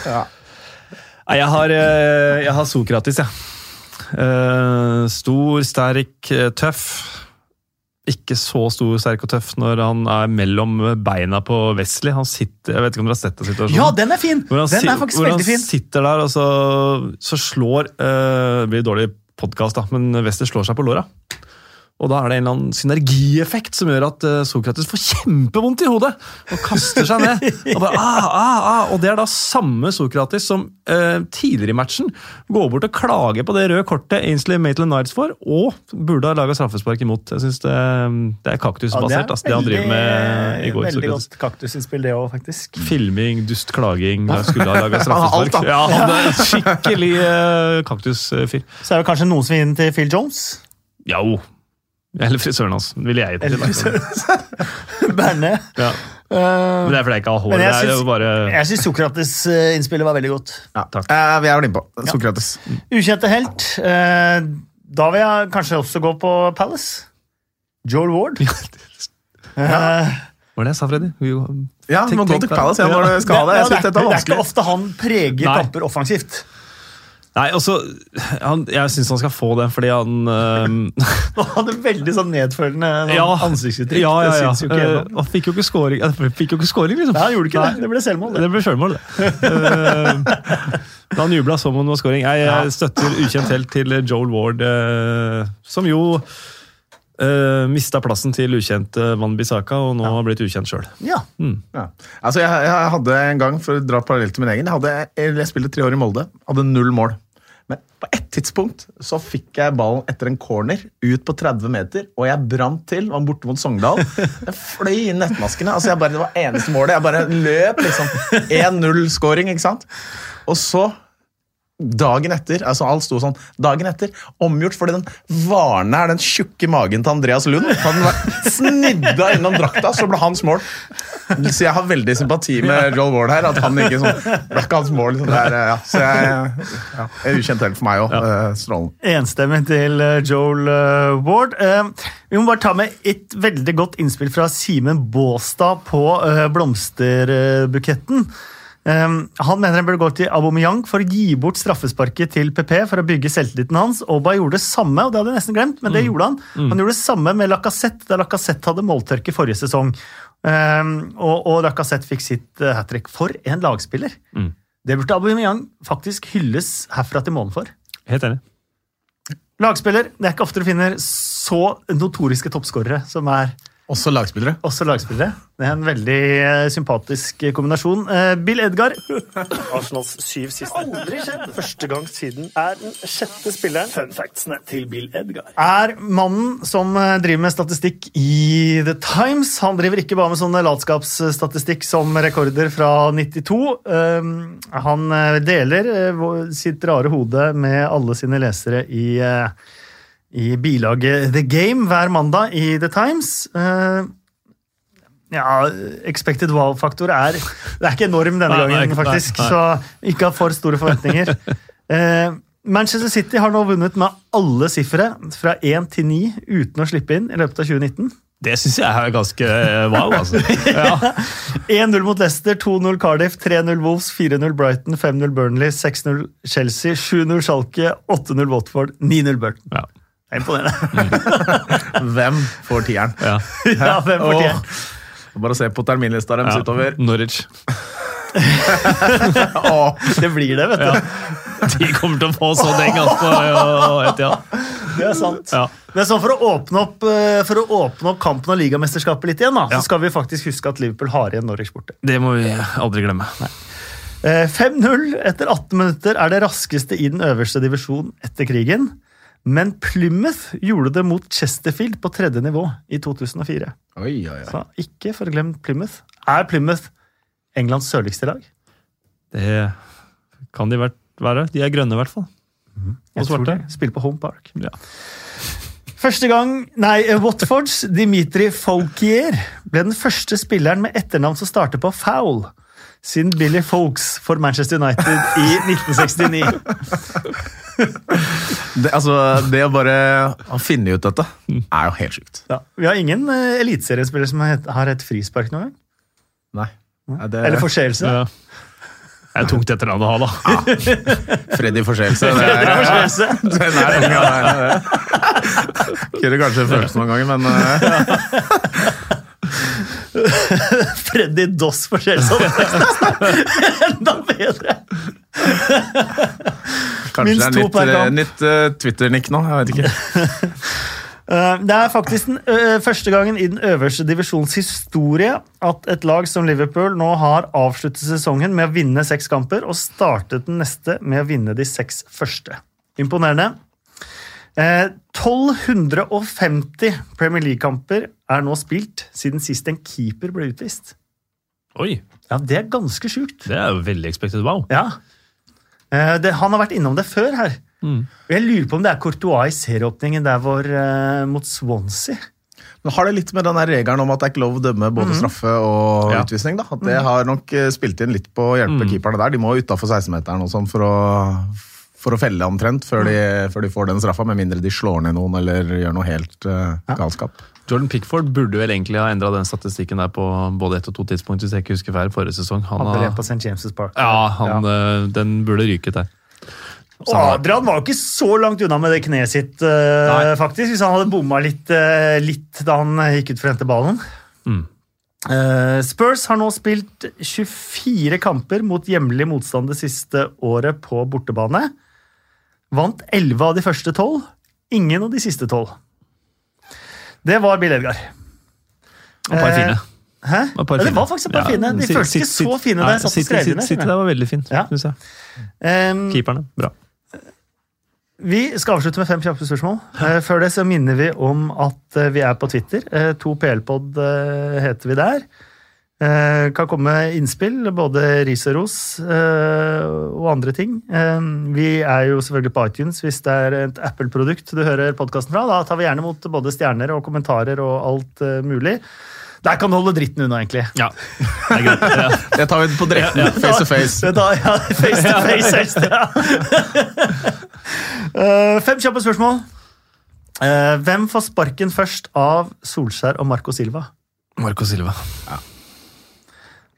Ja. jeg har, eh, jeg har Sokratis, jeg. Ja. Stor, sterk, eh, tøff. Ikke så stor, sterk og tøff når han er mellom beina på Wesley. Han sitter, Jeg vet ikke om dere har sett den situasjonen? Ja, den er fin! Hvor han, Den er faktisk veldig fin. hvor han sitter der, og så, så slår uh, Det blir dårlig podkast, men Wesley slår seg på låra. Og da er det en eller annen synergieffekt som gjør at eh, Sokrates får kjempevondt i hodet og kaster seg ned. Og, bare, ah, ah, ah. og det er da samme Sokrates som eh, tidligere i matchen går bort og klager på det røde kortet Ainsley Maitland Nights får, og burde ha laga straffespark imot. Jeg synes det, det er kaktusbasert, altså, det han driver med i går. Veldig Sokrates. godt kaktusinnspill, det òg, faktisk. Filming, dust, klaging, skulle ha laga straffespark. Ja, han er skikkelig eh, kaktusfyr. Så er det kanskje noen som vil inn til Phil Jones. Jo. Eller frisøren hans, ville jeg gitt til. Berne. Ja. Eh, Men det er fordi jeg ikke har hår. Men jeg det syns- bare... jeg syns Sokrates-innspillet var veldig godt. Ja. Takk. Eh, Vi er vel innpå. Sokrates. Ukjente helt. eh, Da vil jeg kanskje også gå på Palace. Joel Ward. Eh, Hva var det jeg sa, Freddy? Ja, du må gå til Palace ja, når du skal ha det. Ja, er det er ikke ofte han preger Nei. kamper offensivt. Nei, også, han, Jeg syns han skal få den fordi han Og han hadde veldig sånn nedfølende sånn Ja. ansiktsuttrykk. Ja, ja, ja. jo ikke Eh. Han fikk jo ikke scoring, fikk jo ikke scoring liksom. Nei, han gjorde ikke Nei. det. Det ble selvmål. Det. Det ble selvmål, det. Eh, han jubla som om det var scoring. Jeg, jeg støtter ukjent helt til Joel Ward, eh, som jo uh, mista plassen til ukjent uh, Van Bissaka, og nå har blitt ukjent sjøl. Ja. Ja. Altså, jeg, jeg hadde en gang, for å dra parallelt til min egen, jeg, hadde, jeg spilte tre år i Molde, hadde null mål. Men på ett tidspunkt så fikk jeg ballen etter en corner ut på 30 meter, og jeg brant til, var borte mot Sogndal. Jeg fløy inn nettmaskene. altså jeg bare, Det var eneste målet. Jeg bare løp, liksom. 1-0-scoring, ikke sant? Og så Dagen etter, altså alt sto sånn, dagen etter, omgjort fordi den varen her, den tjukke magen til Andreas Lund, Han snidda innom drakta, så ble hans mål. Så jeg har veldig sympati med Joel Ward her, at han ikke sånn, ble ikke hans mål. Sånn det er, ja. Så jeg, ja, er ukjent helt for meg òg. Strålende. Enstemmig til eh, Joel eh, Ward. Eh, vi må bare ta med et veldig godt innspill fra Simen Båstad på eh, blomsterbuketten. Eh, han mener han burde gå til Aubameyang for å gi bort straffesparket til PP for å bygge selvtilliten hans. Oba gjorde det samme, og det hadde jeg nesten glemt, men det gjorde han. Han gjorde det samme med Lacassette da Lacassette hadde måltørke forrige sesong. Eh, og, og Lacassette fikk sitt uh, hat trick. For en lagspiller! Det burde Aubameyang faktisk hylles herfra til månen for. Helt enig. Lagspiller. Det er ikke ofte du finner så notoriske toppskårere som er Også lagspillere. også lagspillere. Det er en veldig eh, sympatisk kombinasjon. Eh, Bill Edgar. Arsenals syv siste. Aldri skjedd! Første gang siden er den sjette spilleren. Fun factsene til Bill Edgar. Er mannen som eh, driver med statistikk i The Times. Han driver ikke bare med sånne latskapsstatistikk som rekorder fra 92. Um, Han eh, deler eh, sitt rare hode med alle sine lesere i eh, i bilaget The Game hver mandag i The Times. Eh, Ja, expected wow-faktor er Det er ikke enorm denne gangen, faktisk. Så ikke ha for store forventninger. Eh, Manchester City har nå vunnet med alle sifre fra 1 til 9 uten å slippe inn i løpet av 2019. Det syns jeg er ganske eh, wow, altså. Ja. 1-0 mot Leicester, 2-0 Cardiff, 3-0 Wolves, 4-0 Brighton, 5-0 Burnley, 6-0 Chelsea, 7-0 Schalke, 8-0 Watford, 9-0 Burton. Ja. Det er imponerende. Hvem får tieren? Ja. ja, hvem Åh. fortjener? Bare se på terminlista deres Ja. utover. Norwich. Åh, Det blir det, vet du. Ja. De kommer til å få så en gang på Etiad. Det er sant. Ja. Men sånn for å åpne opp, eh, for å åpne opp kampen og ligamesterskapet litt igjen, da, Ja. så skal vi faktisk huske at Liverpool har igjen Norwich borte. Det må vi aldri glemme. Eh, 5-0 etter 18 minutter er det raskeste i den øverste divisjonen etter krigen. Men Plymouth gjorde det mot Chesterfield på tredje nivå i 2004. Oi, oi, oi. Så ikke forglem Plymouth. Er Plymouth Englands sørligste lag? Det kan de vært være. De er grønne, i hvert fall. Jeg Og tror svarte. de Spiller på Home Park. Ja. Første gang, nei, eh, Watfords Dimitri Folkier ble den første spilleren med etternavn som starter på foul, siden Billy Folks for Manchester United i 1969. Det, altså, det å bare finne ut dette, er jo helt sjukt. Ja, vi har ingen uh, eliteseriespiller som har hett- har et frispark noen gang. Nei. Ja, det, Eller forseelse. Ja. Det er tungt etternavn å ha, da. Freddy Forseelse. Den er ja. Kunne kanskje føles noen ganger, men eh, Freddy Doss forseelse. Enda bedre! kanskje Minst det er nytt, eh, nytt uh, Twitter-nikk nå. Jeg vet ikke. Eh, Det er faktisk den første gangen i den øverste divisjons historie at et lag som Liverpool nå har avsluttet sesongen med å vinne seks kamper og startet den neste med å vinne de seks første. Imponerende. Eh, 1250 Premier League-kamper er nå spilt siden sist en keeper ble utvist. Oi, Ja, Det er ganske sjukt. det er jo veldig expected wow. Ja. Eh, det, han har vært innom det før her. Mm. Og Jeg lurer på om det er Courtois i serieåpningen der hvor, eh, mot Swansea. Men har det litt med den regelen om at det er ikke lov å dømme både straffe og Ja. utvisning? da? At det har nok eh, spilt inn litt på å hjelpe keeperne der. De må utafor 16-meteren og sånn for å, for å felle omtrent før de, før de får den straffa, med mindre de slår ned noen eller gjør noe helt uh, galskap. Jordan Pickford burde vel egentlig ha endra den statistikken der på både ett og to tidspunkt, hvis jeg ikke husker feil, forrige sesong. Han Hadde det har, på St. James' Park. ja, han, eh, den burde ryket der. Og Adrian var jo ikke så langt unna med det kneet sitt, uh, faktisk, hvis han hadde bomma litt, uh, litt da han gikk ut for å hente ballen. Mm. Spurs har nå spilt 24 kamper mot hjemlig motstand det siste året på bortebane. Vant 11 av de første 12, ingen av de siste 12. Det var Bill Edgar. Og par Eh, fine. Hæ? Et par Ja, det var faktisk et par Ja, fine. De føltes ikke så fine da jeg satt og skrev dem. City der var veldig fint, Ja. syns jeg. Um, Keeperne, bra. Vi skal avslutte med fem kjappe spørsmål. Eh, Før det så minner vi om at eh, vi er på Twitter. To 2PL-pod eh, heter vi der. Eh, Kan komme med innspill, både ris og ros eh, og andre ting. Eh, Vi er jo selvfølgelig på iTunes hvis det er et Apple-produkt du hører podkasten fra. Da tar vi gjerne mot både stjerner og kommentarer og alt eh, mulig. Der kan du holde dritten unna, egentlig. Ja, det er greit. Ja. Det tar vi på direkten, face to face. Da, ja, face to face helst, ja. Eh, Fem kjappe spørsmål. Uh, Hvem får sparken først av Solskjær og Marco Silva? Marco Silva.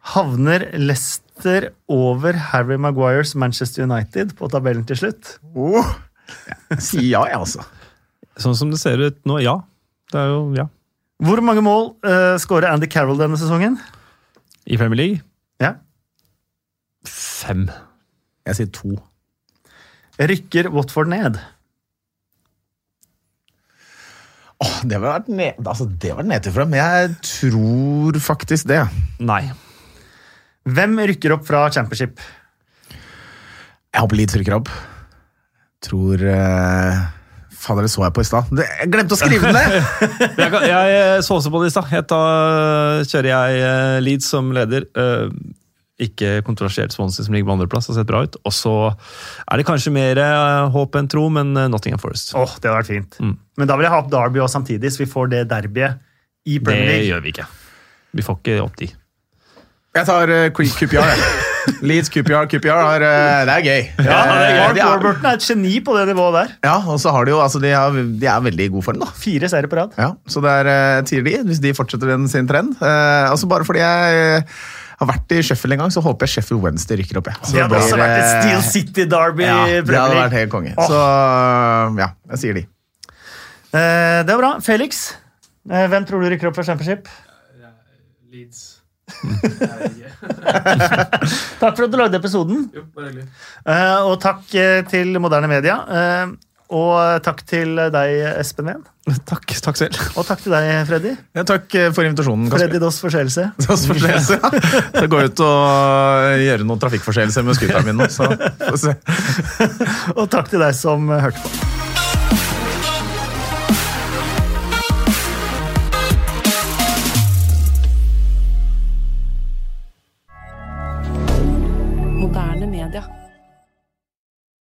Havner Leicester over Harry Maguires Manchester United på tabellen til slutt? Oh. Si ja, jeg, altså. Sånn som det ser ut nå, ja. Det er jo, ja. Hvor mange mål uh, skårer Andy Carroll denne sesongen? I Premier League? Ja. Fem. Jeg sier to. Rykker Watford ned? Åh, det var vært ned, altså, det var nedtur for dem, men jeg tror faktisk det. Nei. Hvem rykker opp fra Championship? Jeg håper Leeds rykker opp. Tror uh, Fader, det så jeg på i stad. Jeg glemte å skrive den ned! Jeg, jeg så også på det i stad. Da kjører jeg eh, Leeds som leder. eh, Ikke kontroversielt Swansea som ligger på andreplass har sett bra ut. Og så er det kanskje mer eh, håp enn tro, men eh, Nottingham Forest. Åh, det hadde vært fint. Mm. Men da vil jeg ha opp Derby også samtidig, så vi får det derbyet i Det Premier League. gjør vi ikke. Vi får ikke opp de. Jeg tar uh, QPR. jeg. Leeds QPR. QPR har, uh, det er gøy. Ja, Eh, Mark de er- Warburton er et geni på det nivået der. Ja, og så har de jo altså, de, er, de er veldig i god form, da. Fire seire på rad. Ja, så det er uh, tier de, hvis de fortsetter den sin trend. Uh, altså Bare fordi jeg eh, har vært i Sheffield en gang, så håper jeg Sheffield Wednesday rykker opp. Ja. Så Det hadde også vært et eh, Steel City Derby. Ja, det hadde vært helt konge. Oh. Så eh, ja, jeg sier de. Eh, det var bra. Felix, eh, hvem tror du rykker opp for Championship? Leeds. Takk for at du lagde episoden. Jo. Eh, og takk eh, til Moderne Media. Uh, og takk til deg, Espen Ween. Takk, takk selv. Og takk til deg, Freddy. Ja, takk for invitasjonen. Kasper. Freddy Doss Forseelse. Doss forseelse, ja. Så går ut og gjøre noen trafikkforseelser med scooteren min nå. Så, får vi se. Og takk til deg som hørte på.